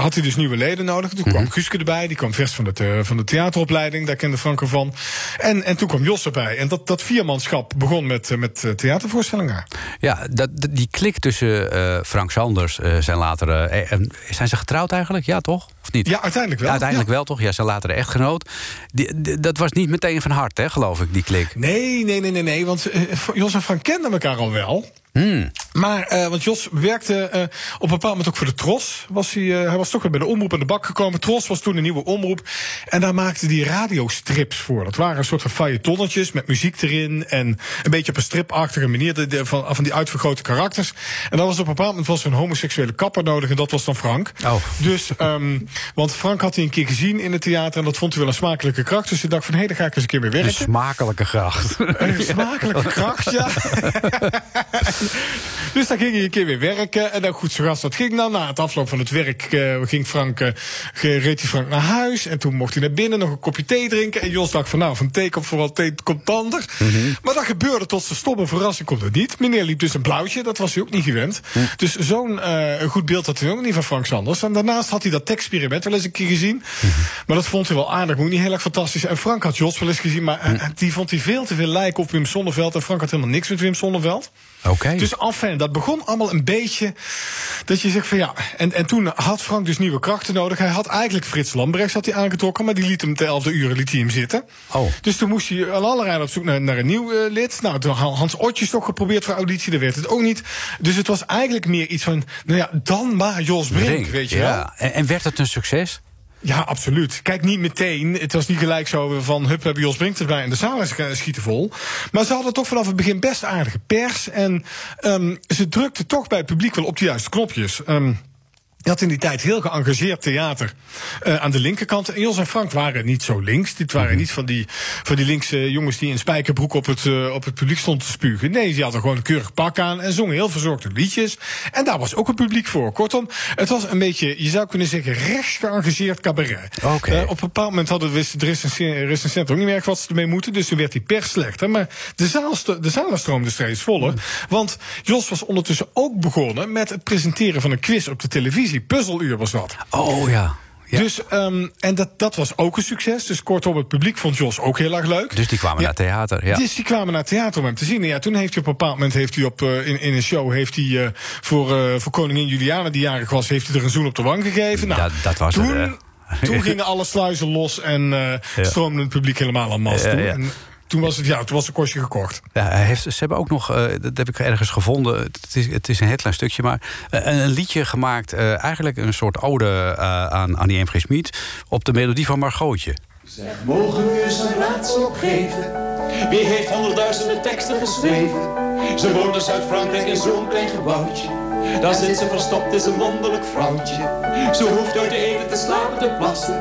had hij dus nieuwe leden nodig. Toen kwam Guuske erbij, die kwam vers van de, van de theateropleiding. Daar kende Frank ervan. En, en toen kwam Jos erbij. En dat, dat viermanschap begon met, met theatervoorstellingen. Ja, dat, die klik tussen Frank Sanders, zijn latere... en- zijn ze getrouwd eigenlijk? Ja, toch? mort Of niet? Ja, uiteindelijk wel. Ja, uiteindelijk Ja. wel, toch? Ja, zijn latere echtgenoot. Die, die- dat was niet meteen van hart, hè, geloof ik, die klik. Nee, nee, nee, nee, nee. Want eh, Jos en Frank kenden elkaar al wel. Maar, eh, want Jos werkte eh, op een bepaald moment ook voor de Tros. Was hij, hij was toch weer bij de omroep aan de bak gekomen. Tros was toen een nieuwe omroep. En daar maakte hij radiostrips voor. Dat waren een soort van feuilletonnetjes met muziek erin. En een beetje op een stripachtige manier de, de- van, van die uitvergrote karakters. En dan was op een bepaald moment was er een homoseksuele kapper nodig. En dat was dan Frank. Oh. Dus, ehm, want Frank had hij een keer gezien in het theater. En dat vond hij wel een smakelijke kracht. Dus hij dacht van, hé, daar ga ik eens een keer mee Een werken. smakelijke gracht. Een smakelijke kracht, ja. dus dan ging hij een keer weer werken. En dan goed, zoals dat ging dan. Na het afloop van het werk eh, ging Frank, ge- reed hij Frank naar huis. En toen mocht hij naar binnen nog een kopje thee drinken. En Jos dacht van nou, van thee komt vooral thee komt ander. Maar dat gebeurde tot zijn stomme verrassing komt het niet. Meneer liep dus een blauwtje, dat was hij ook niet gewend. Dus zo'n eh, een goed beeld had hij ook niet van Frank Sanders. En daarnaast had hij dat experiment wel eens een keer gezien. Maar dat vond hij wel aardig, ook niet heel erg fantastisch. En Frank had Jos wel eens gezien, maar eh, die vond hij veel te veel lijken op Wim Sonneveld. En Frank had helemaal niks met Wim Sonneveld. Dus enfin, dat begon allemaal een beetje dat je zegt van ja. En, en toen had Frank dus nieuwe krachten nodig. Hij had eigenlijk Frits Lambrechts had hij aangetrokken, maar die liet hem te elfde uren liet hij hem zitten. Oh. Dus toen moest hij aan allerlei op zoek naar, naar een nieuw eh, lid. Nou, toen had Hans Otjes toch geprobeerd voor auditie, daar werd het ook niet. Dus het was eigenlijk meer iets van, nou ja, dan maar Jos Brink, Brink, weet je wel. ja. En, en werd het een succes? Ja, absoluut. Kijk, niet meteen. Het was niet gelijk zo van... hup, hebben Jos Brink erbij en de zaal is gaan schieten vol. Maar ze hadden toch vanaf het begin best aardige pers. En ehm, ze drukte toch bij het publiek wel op de juiste knopjes. Ehm, je had in die tijd heel geëngageerd theater eh, aan de linkerkant. En Jos en Frank waren niet zo links. Dit waren niet van die, van die linkse jongens die in spijkerbroek op het, eh, op het publiek stonden te spugen. Nee, die hadden gewoon een keurig pak aan en zongen heel verzorgde liedjes. En daar was ook een publiek voor. Kortom, het was een beetje, je zou kunnen zeggen, rechts geëngageerd cabaret. Eh, op een bepaald moment hadden we de recensent- ook niet meer wat ze ermee moeten. Dus toen werd die pers slechter. Maar de, zaal, sto- de zalen stroomden steeds voller. Want Jos was ondertussen ook begonnen met het presenteren van een quiz op de televisie. Puzzeluur was dat. Oh ja. ja. Dus, ehm, en dat, dat was ook een succes. Dus kortom, het publiek vond Jos ook heel erg leuk. Dus die kwamen Ja. naar theater. Ja. Dus die kwamen naar theater om hem te zien. En ja, toen heeft hij op een bepaald moment heeft hij op, eh, in, in een show heeft hij, eh, voor, eh, voor koningin Juliana, die jarig was, heeft hij er een zoen op de wang gegeven. Nou, Dat- dat was toen, toen gingen alle sluizen los en stroomde het publiek helemaal aan mast Ja, toe. En toen was het, ja, toen was het kostje gekocht. Ja, hij heeft, ze hebben ook nog, eh, dat heb ik ergens gevonden. Het is, het is een heel klein stukje, maar eh, een, een liedje gemaakt. eh, eigenlijk een soort ode eh, aan Annie M. G. Schmid. op de melodie van Margootje. Mogen we eens een raadsel geven? Wie heeft honderdduizenden teksten geschreven? Ze woont in Zuid-Frankrijk in zo'n klein gebouwtje. Daar zit ze verstopt, is een wonderlijk vrouwtje. Ze hoeft nooit te eten, te slapen, te plassen.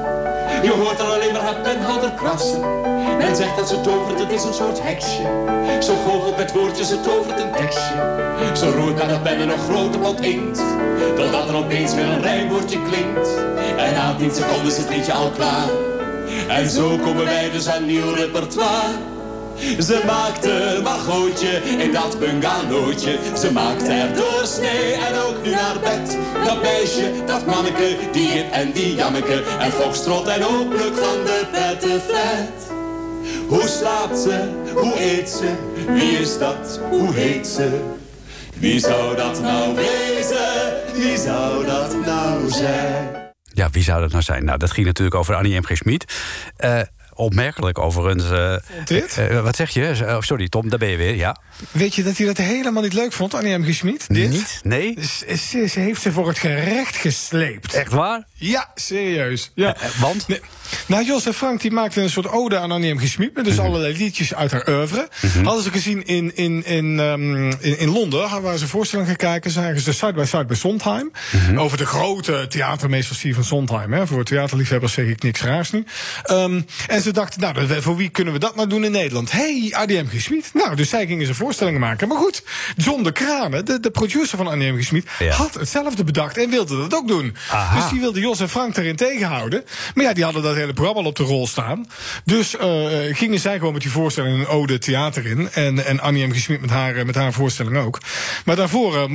Je hoort er alleen maar haar penhouder krassen. Men zegt dat ze tovert, het is een soort heksje. Ze goochelt met woordjes, ze tovert een tekstje. Ze roert aan de pen en een grote pot inkt. Totdat er opeens weer een rijmwoordje klinkt. En na 10 seconden is het liedje al klaar. En zo komen wij dus aan nieuw repertoire. Ze maakte Margootje in dat bungalowtje. Ze maakte er doorsnee en ook nu naar bed. Dat meisje, dat manneke, die Jip en die Janneke. En Foxtrot en hopelijk van de pettenflat. Hoe slaapt ze? Hoe eet ze? Wie is dat? Hoe heet ze? Wie zou dat nou wezen? Wie zou dat nou zijn? Ja, wie zou dat nou zijn? Nou, dat ging natuurlijk over Annie M. G. Schmid. Eh, opmerkelijk overigens. eh, dit? eh, eh, wat zeg je? Oh, sorry, Tom, daar ben je weer. Ja. Weet je dat hij dat helemaal niet leuk vond, Annie M. Dit? Niet? Nee? Ze, ze- heeft ze voor het gerecht gesleept. Echt waar? Ja, serieus. Ja. Want? Nee. Nou, Jos en Frank die maakten een soort ode aan Annie M. G. Schmid... met dus Mhm. allerlei liedjes uit haar oeuvre. Hadden ze gezien in, in, in, ehm, in, in Londen, waar ze een voorstelling gaan kijken... zagen ze Side by Side bij Sondheim. Mhm. Over de grote theatermeester Steven Sondheim. Hè. Voor theaterliefhebbers zeg ik niks raars nu. Ehm, en ze dachten, nou, voor wie kunnen we dat nou doen in Nederland? hey, Annie M. G. Schmid. Nou, dus zij gingen ze voorstellingen maken. Maar goed, John de Kranen, de, de producer van Annie M. G. Schmid... Ja. had hetzelfde bedacht en wilde dat ook doen. Aha. Dus die wilde Jos en Frank daarin tegenhouden. Maar ja, die hadden dat hele programma al op de rol staan. Dus eh, gingen zij gewoon met die voorstelling een ode theater in. En, en Annie M. G. Schmid met haar, eh, met haar voorstelling ook. Maar daarvoor eh,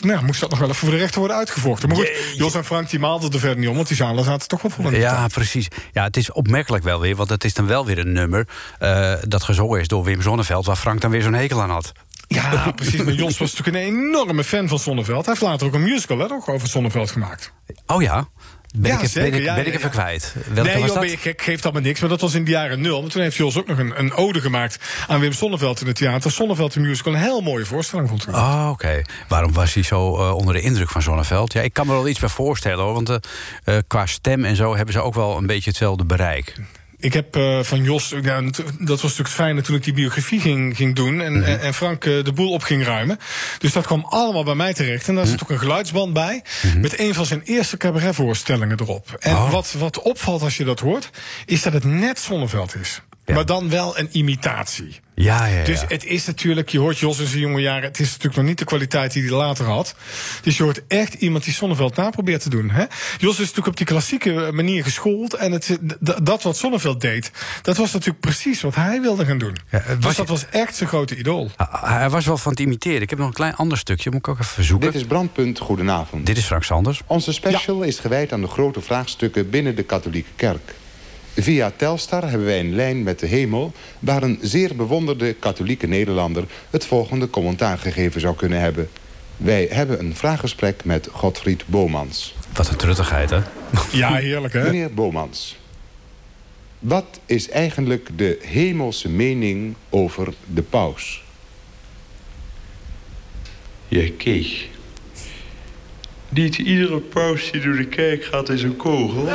nou, moest dat nog wel even voor de rechter worden uitgevochten. Maar goed, Jos en Frank die maalden er verder niet om, want die zalen zaten toch wel vol Ja, precies. Ja, het is opmerkelijk wel weer, want het is dan wel weer een nummer... eh, dat gezongen is door Wim Zonneveld... waar Frank dan weer zo'n hekel aan had. Ja, precies. Maar Jos was natuurlijk een enorme fan van Sonneveld. Hij heeft later ook een musical hè, ook over Sonneveld gemaakt. Oh ja? Ben Ja, ik, ben zeker, ik, ja, ben ja, ik even ja. kwijt. Welke nee, was joh, dat? ben je gek, geeft allemaal niks. Maar dat was in de jaren nul. Maar toen heeft Jos ook nog een, een ode gemaakt aan Wim Sonneveld in het theater. Sonneveld de musical, een heel mooie voorstelling vond ik. Oh, oké. Waarom was hij zo eh, onder de indruk van Zonneveld? Ja, ik kan me wel iets bij voorstellen, hoor. Want eh, qua stem en zo hebben ze ook wel een beetje hetzelfde bereik. Ik heb eh, van Jos, ja, dat was natuurlijk het fijne toen ik die biografie ging, ging doen. En, en, en Frank eh, de boel op ging ruimen. Dus dat kwam allemaal bij mij terecht. En daar zit ook een geluidsband bij. Met een van zijn eerste cabaretvoorstellingen erop. En Oh. wat, wat opvalt als je dat hoort, is dat het net Zonneveld is. Ja. Maar dan wel een imitatie. Ja, ja, ja. Dus het is natuurlijk, je hoort Jos in zijn jonge jaren, het is natuurlijk nog niet de kwaliteit die hij later had. Dus je hoort echt iemand die Sonneveld na probeert te doen. Hè? Jos is natuurlijk op die klassieke manier geschoold. En het, dat wat Sonneveld deed, dat was natuurlijk precies wat hij wilde gaan doen. Ja, het was dus dat je- was echt zijn grote idool. Ah, Hij was wel van het imiteren. Ik heb nog een klein ander stukje, moet ik ook even zoeken. Dit is Brandpunt Goedenavond. Dit is Frank Sanders. Onze special is gewijd aan de grote vraagstukken binnen de katholieke kerk. Via Telstar hebben wij een lijn met de hemel... waar een zeer bewonderde katholieke Nederlander... het volgende commentaar gegeven zou kunnen hebben. Wij hebben een vraaggesprek met Godfried Bomans. Wat een truttigheid, hè? Ja, heerlijk hè? Meneer Bomans, wat is eigenlijk de hemelse mening over de paus? Ja, kijk. Niet iedere paus die door de kerk gaat is een kogel.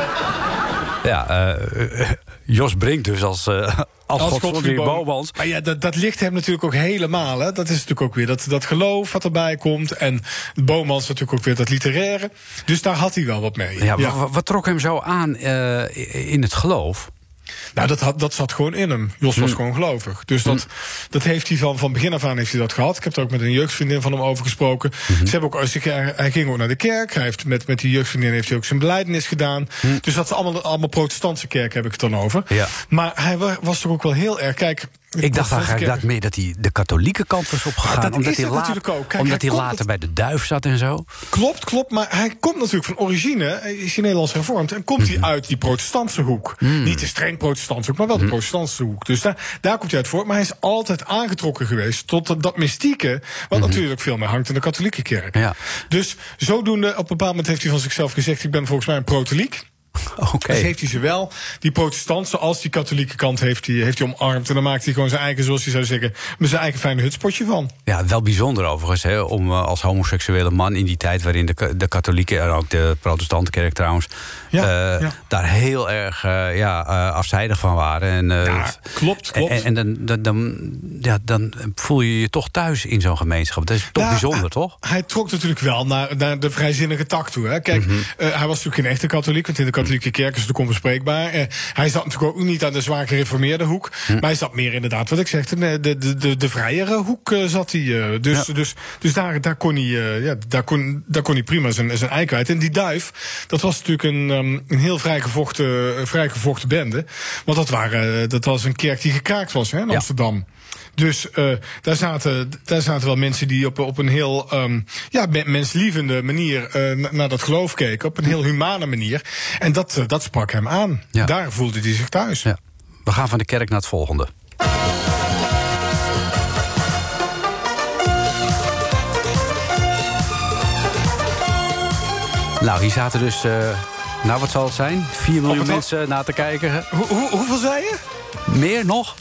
Ja, eh, eh, Jos Brink dus als, eh als, Als Godfried Godfried Bo- Bomans. Maar ja, dat, dat ligt hem natuurlijk ook helemaal. Hè. Dat is natuurlijk ook weer dat, dat geloof wat erbij komt. En Bomans natuurlijk ook weer dat literaire. Dus daar had hij wel wat mee. Ja, wa- wa- Wat, trok hem zo aan eh, in het geloof? Nou, dat, had, dat zat gewoon in hem. Jos was gewoon gelovig. Dus dat, dat heeft hij van, van begin af aan heeft hij dat gehad. Ik heb er ook met een jeugdvriendin van hem over gesproken. Hmm. Ze hebben ook, hij, hij ging ook naar de kerk. Hij heeft met, met die jeugdvriendin heeft hij ook zijn beleidenis gedaan. Dus dat is allemaal, allemaal protestantse kerk heb ik het dan over. Ja. Maar hij wa- was toch ook wel heel erg... Kijk, Ik dacht eigenlijk dat meer dat hij de katholieke kant was opgegaan. dat omdat is hij, laat- natuurlijk ook. Kijk, omdat hij later het- bij de duif zat en zo. Klopt, klopt. Maar hij komt natuurlijk van origine, hij is hij Nederlands hervormd. En komt Mhm. hij uit die protestantse hoek. Niet de streng protestantse hoek, maar wel de protestantse hoek. Dus daar, daar komt hij uit voort. Maar hij is altijd aangetrokken geweest tot dat, dat mystieke. Wat natuurlijk veel meer hangt in de katholieke kerk. Ja. Dus zodoende, op een bepaald moment heeft hij van zichzelf gezegd: Ik ben volgens mij een proteliek. Oké. Dus heeft hij zowel die protestantse als die katholieke kant heeft hij, heeft hij omarmd. En dan maakt hij gewoon zijn eigen, zoals hij zou zeggen, met zijn eigen fijne hutspotje van. Ja, wel bijzonder overigens, hè, om eh, als homoseksuele man in die tijd waarin de, de katholieke en ook de protestante kerk trouwens Ja, eh, ja. daar heel erg eh, ja, afzijdig van waren. En, Ja, klopt, klopt. En, en dan, dan, dan, ja, dan voel je je toch thuis in zo'n gemeenschap. Dat is toch bijzonder, hij- toch? Hij trok natuurlijk wel naar, naar de vrijzinnige tak toe. Hè. Kijk, Mhm. hij was natuurlijk geen echte katholiek, want in de katholieke kerk is ook onbespreekbaar. Eh, hij zat natuurlijk ook niet aan de zwaar gereformeerde hoek. Hm. Maar hij zat meer inderdaad, wat ik zeg, de, de, de, de, de vrijere hoek eh, zat hij. eh. dus Ja. dus, dus daar, daar, kon hij, ja, daar, kon, daar kon hij prima zijn, zijn ei kwijt. En die duif, dat was natuurlijk een, ehm, een heel vrijgevochten, vrijgevochten bende. Want dat, waren, dat was een kerk die gekraakt was hè, in Ja. Amsterdam. Dus eh, daar, zaten, daar zaten wel mensen die op, op een heel ehm, ja, me- menslievende manier eh, na- naar dat geloof keken. Op een heel humane manier. En dat, eh, dat sprak hem aan. Ja. Daar voelde hij zich thuis. Ja. We gaan van de kerk naar het volgende. Nou, hier zaten dus Nou, wat zal het zijn? 4 miljoen mensen na te kijken. Hoe, hoe, hoeveel zei je? Meer nog?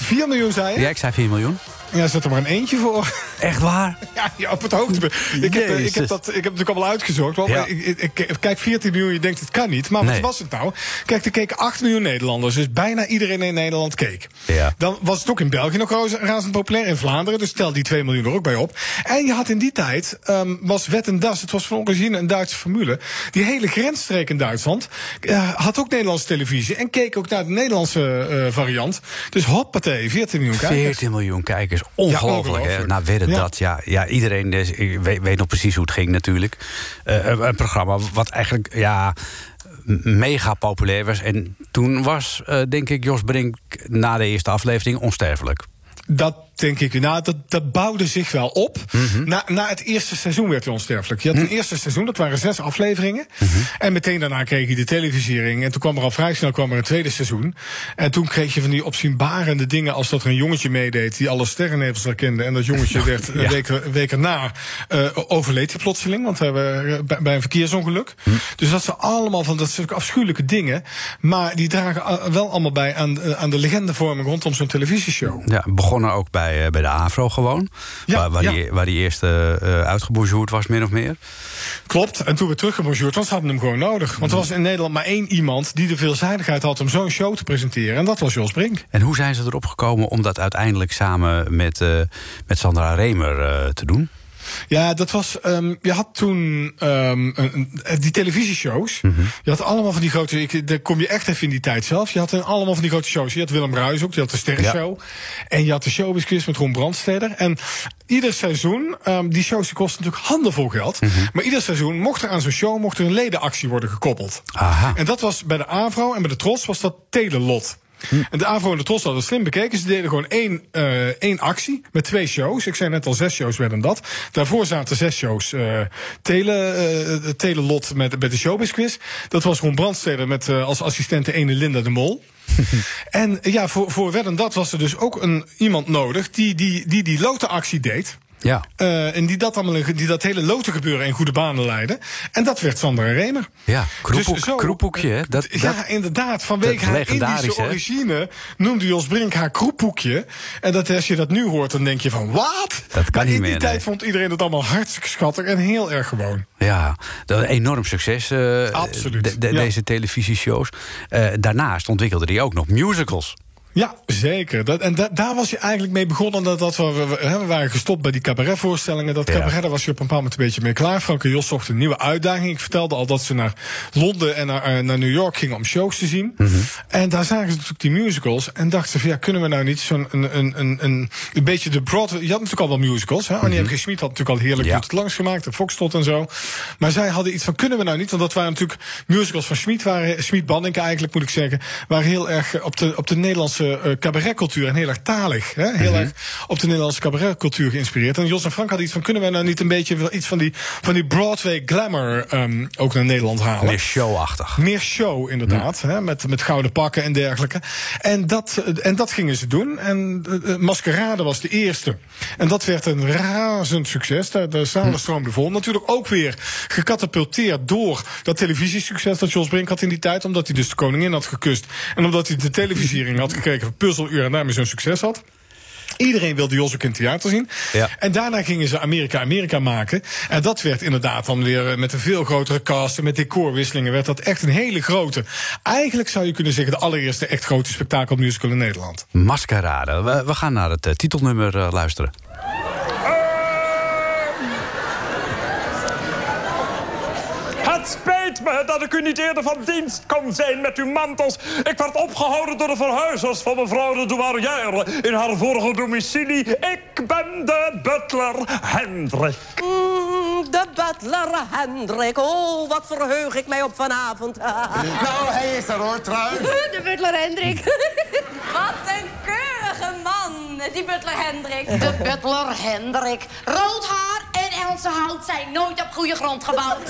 4 miljoen zei je? Ja, ik zei 4 miljoen. Ja, zet er maar een eentje voor. Echt waar? Ja, ja op het hoogtepunt. Ik heb, eh, ik, heb dat, ik heb het natuurlijk allemaal uitgezocht. Want Ja. ik, ik, kijk, 14 miljoen, je denkt het kan niet. Maar Nee. wat was het nou? Kijk, er keken 8 miljoen Nederlanders. Dus bijna iedereen in Nederland keek. Ja. Dan was het ook in België nog razend populair. In Vlaanderen, dus tel die 2 miljoen er ook bij op. En je had in die tijd, ehm, was Wet en Das, het was van origine een Duitse formule. Die hele grensstreek in Duitsland eh, had ook Nederlandse televisie. En keek ook naar de Nederlandse eh, variant. Dus hoppatee, 14 miljoen kijkers. 14 miljoen kijkers. Ongelooflijk, hè? ongelooflijk. Wedden Ja. dat. Ja, ja iedereen ik weet, weet nog precies hoe het ging natuurlijk. Eh, een, een programma wat eigenlijk ja, mega populair was. En toen was, eh, denk ik, Jos Brink na de eerste aflevering onsterfelijk. Dat denk ik. Nou, dat, dat bouwde zich wel op. Mhm. na, na het eerste seizoen werd hij onsterfelijk. Je had een eerste seizoen, dat waren zes afleveringen. Mhm. En meteen daarna kreeg hij de televisiering. En toen kwam er al vrij snel kwam er een tweede seizoen. En toen kreeg je van die opzienbarende dingen... als dat er een jongetje meedeed die alle sterrennevels herkende. En dat jongetje werd een Ja. week, een week erna eh, overleed hij plotseling. Want we hebben eh, bij, bij een verkeersongeluk. Dus dat zijn allemaal van dat soort afschuwelijke dingen. Maar die dragen eh, wel allemaal bij aan, eh, aan de legendevorming rondom zo'n televisieshow. Ja, begonnen ook bij, eh, bij de AVRO gewoon. Ja, waar, waar, ja. die, waar die eerste uh, uitgebonjourd was, min of meer. Klopt. En toen we teruggebonjourd was, hadden we hem gewoon nodig. Want er was in Nederland maar één iemand die de veelzijdigheid had om zo'n show te presenteren. En dat was Jos Brink. En hoe zijn ze erop gekomen om dat uiteindelijk samen met, uh, met Sandra Remer te doen? Ja, dat was. Um, je had toen um, een, die televisieshows. Mm -hmm. Je had allemaal van die grote. Ik, daar kom je echt even in die tijd zelf. Je had een, allemaal van die grote shows. Je had Willem Ruijs ook. Je had de Sterrenshow. Ja. En je had de Showbiz Quiz met Ron Brandsteder. En ieder seizoen. Um, die shows die kosten natuurlijk handenvol geld. Mm -hmm. Maar ieder seizoen mocht er aan zo'n show mocht er een ledenactie worden gekoppeld. Aha. En dat was bij de Avro en bij de Tros was dat Telelot. Hm. En de AVRO en de TROS hadden slim bekeken. Ze deden gewoon één, uh, één actie met twee shows. Ik zei net al, zes shows werden dat. Daarvoor zaten zes shows. Uh, tele, uh, telelot met, met de Showbiz Quiz. Dat was Ron Brandsteder met als assistente ene Linda de Mol. en ja, voor, voor Wedden dat was er dus ook een, iemand nodig die die, die, die lotenactie deed. Ja. Uh, en die dat, allemaal, die dat hele loten gebeuren in goede banen leiden. En dat werd Sander en Remer. Ja, dus zo. Hè? Dat, ja, dat, inderdaad. Vanwege haar Indische origine noemde Jos Brink haar kroephoekje. En dat, als je dat nu hoort, dan denk je van, wat? Dat kan maar niet in meer, die tijd vond iedereen het allemaal hartstikke schattig en heel erg gewoon. Ja, dat enorm succes. Uh, Absoluut. De, de, ja. Deze televisieshows. Uh, daarnaast ontwikkelde hij ook nog musicals. Ja, zeker. Dat, en da, daar was je eigenlijk mee begonnen. Dat, dat we, we, we, waren gestopt bij die cabaretvoorstellingen. Dat cabaret, daar was je op een bepaald moment een beetje mee klaar. Frank en Jos zochten een nieuwe uitdaging. Ik vertelde al dat ze naar Londen en naar, uh, naar New York gingen om shows te zien. Mhm. Mm -hmm. En daar zagen ze natuurlijk die musicals. En dachten ze van ja, kunnen we nou niet zo'n een, een, een, een, een beetje de Broadway... Je had natuurlijk al wel musicals. Hè? Annie mm -hmm. M. G. Schmid had natuurlijk al heerlijk ja. het langs gemaakt. En Foxtrot en zo. Maar zij hadden iets van kunnen we nou niet. Want dat waren natuurlijk musicals van Schmid. Waren, Schmid Banning eigenlijk moet ik zeggen. Waren heel erg op de, op de Nederlandse uh, cabaret cultuur en heel erg talig. Hè? Heel Mhm. mm -hmm. erg op de Nederlandse cabaretcultuur geïnspireerd. En Jos en Frank hadden iets van: kunnen we nou niet een beetje iets van die, van die Broadway glamour um, ook naar Nederland halen? Meer showachtig. Meer show, inderdaad. Mm. Hè? Met, met gouden pakken en dergelijke. En dat, en dat gingen ze doen. En uh, Maskerade was de eerste. En dat werd een razend succes. De, de zalen stroomden vol. Natuurlijk ook weer gecatapulteerd door dat televisiesucces dat Jos Brink had in die tijd. Omdat hij dus de koningin had gekust. En omdat hij de televisiering had gekregen van puzzeluur en daarmee zo'n succes had. Iedereen wilde Jos ook in het theater zien. Ja. En daarna gingen ze Amerika Amerika maken. En dat werd inderdaad dan weer met een veel grotere cast en met decorwisselingen werd dat echt een hele grote. Eigenlijk zou je kunnen zeggen de allereerste echt grote spektakelmusical in Nederland. Maskerade. We, we gaan naar het uh, titelnummer uh, luisteren. Het me dat ik u niet eerder van dienst kon zijn met uw mantels. Ik werd opgehouden door de verhuizers van mevrouw de douarière in haar vorige domicilie. Ik ben de butler Hendrik. Mm, de butler Hendrik. Oh, wat verheug ik mij op vanavond. nou, hij is er hoor, trui. De butler Hendrik. wat een man, die butler Hendrik. De butler Hendrik. Rood haar en Else hout zijn nooit op goede grond gebouwd.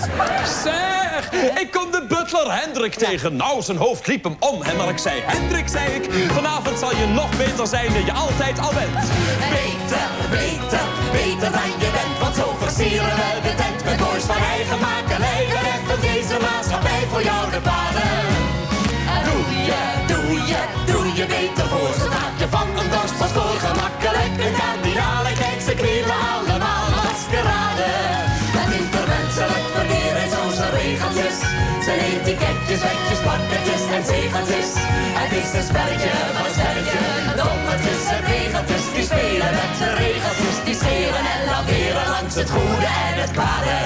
Zeg, ik kom de butler Hendrik tegen. Nou, zijn hoofd liep hem om. En maar ik zei, Hendrik, zei ik, vanavond zal je nog beter zijn dan je altijd al bent. Beter, beter, beter dan je bent. Want zo versieren we de tent met moois van eigen makelij. We reffen deze maatschappij voor jou de paden. Pakketjes en zegeltjes. Het is een spelletje van een spelletje. Dommertjes en regeltjes die spelen met de regeltjes. Die scheren en laveren langs het goede en het kwade.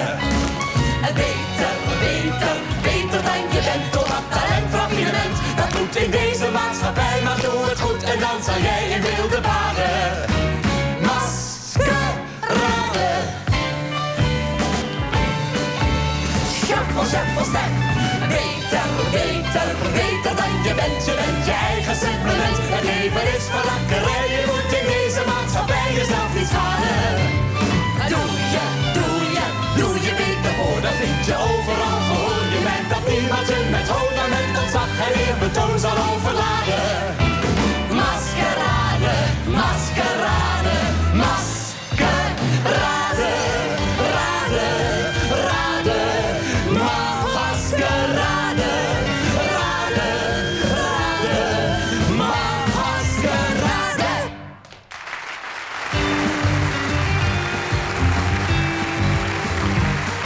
Beter, beter, beter dan je bent door wat talent, raffinement. Dat moet in deze maatschappij, maar doe het goed en dan zal jij in wilde baden. Shuffle, shuffle, step. Beter, beter, dan je bent. Je bent je eigen supplement. Het leven is verlakkerij. Je moet in deze maatschappij jezelf niet schaden. Doe je, doe je, doe je beter voor. Dat vind je overal gehoor. Je merkt dat niemand je met hoon met ontzag en eerbetoon zal overladen.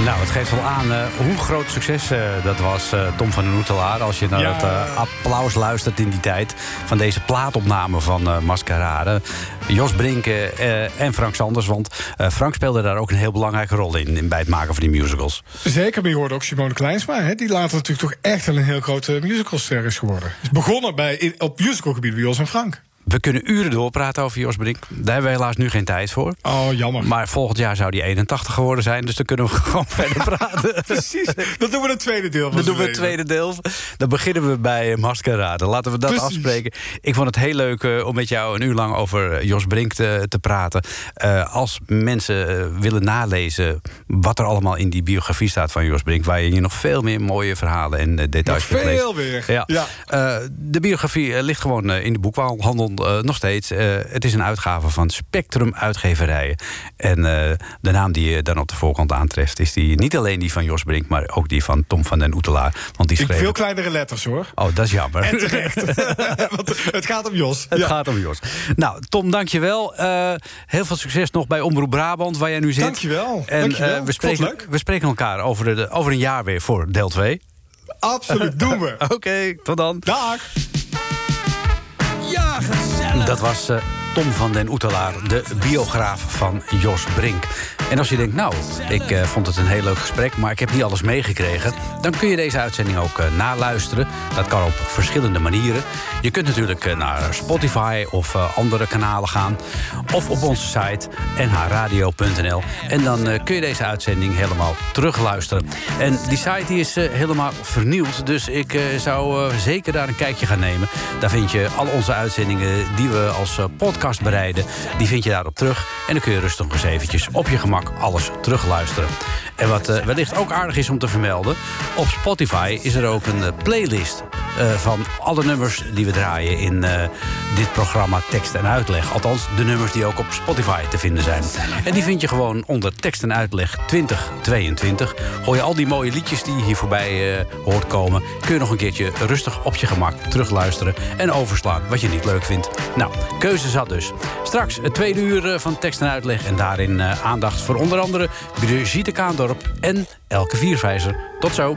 Nou, het geeft wel aan eh, hoe groot succes eh, dat was, eh, Tom van den Oetelaar. Als je naar Ja. het applaus luistert in die tijd van deze plaatopname van Maskerade. Jos Brinken en Frank Sanders. Want Frank speelde daar ook een heel belangrijke rol in, in bij het maken van die musicals. Zeker, maar je hoorde ook Simone Kleinsma, hè, die later natuurlijk toch echt wel een heel grote musicalster is geworden. Is begonnen bij, in- op musicalgebied bij Jos en Frank. We kunnen uren doorpraten over Jos Brink. Daar hebben we helaas nu geen tijd voor. Oh, jammer. Maar volgend jaar zou die 81 geworden zijn. Dus dan kunnen we gewoon verder praten. Precies, dat doen we het tweede deel van Dan doen we het tweede deel. Dan beginnen we bij Maskerade. Laten we dat Precies. afspreken. Ik vond het heel leuk eh, om met jou een uur lang over eh, Jos Brink te, te praten. Eh, als mensen eh, willen nalezen wat er allemaal in die biografie staat van Jos Brink... waar je nog veel meer mooie verhalen en eh, details kunt lezen. veel weer. Ja. Ja. Eh, de biografie eh, ligt gewoon eh, in de boekwaalhandel eh, nog steeds. Eh, het is een uitgave van Spectrum Uitgeverijen. En eh, de naam die je dan op de voorkant aantreft... is die, niet alleen die van Jos Brink, maar ook die van Tom van den Oetelaar. Want die Ik schreef... veel kleinere letters hoor. Oh, dat is jammer. En terecht. Want het gaat om Jos. Het Ja. gaat om Jos. Nou, Tom, dankjewel. Heel veel succes nog bij Omroep Brabant, waar jij nu zit. Dankjewel. En Dankjewel. we, spreken, we spreken elkaar over, de, over een jaar weer voor deel 2. Absoluut, doen we. Oké, tot dan. Dag. Ja, gezellig. Dat was eh, Tom van den Oetelaar, de biograaf van Jos Brink. En als je denkt, nou, ik eh, vond het een heel leuk gesprek... maar ik heb niet alles meegekregen... dan kun je deze uitzending ook eh, naluisteren. Dat kan op verschillende manieren. Je kunt natuurlijk eh, naar Spotify of andere kanalen gaan... of op onze site nhradio.nl. En dan kun je deze uitzending helemaal terugluisteren. En die site die is helemaal vernieuwd... dus ik zou zeker daar een kijkje gaan nemen. Daar vind je al onze uitzendingen die we als eh, podcast bereiden... die vind je daarop terug. En dan kun je rustig eens eventjes op je gemak alles terugluisteren. En wat eh, wellicht ook aardig is om te vermelden... op Spotify is er ook een eh, playlist eh, van alle nummers die we draaien... in dit programma Tekst en Uitleg. Althans, de nummers die ook op Spotify te vinden zijn. En die vind je gewoon onder Tekst en Uitleg 2022. Hoor je al die mooie liedjes die je hier voorbij hoort komen... kun je nog een keertje rustig op je gemak terugluisteren... en overslaan wat je niet leuk vindt. Nou, keuze zat dus. Straks het tweede uur van Tekst en Uitleg... en daarin aandacht voor onder andere Brigitte Kaandorp en Elke Vierwijzer. Tot zo.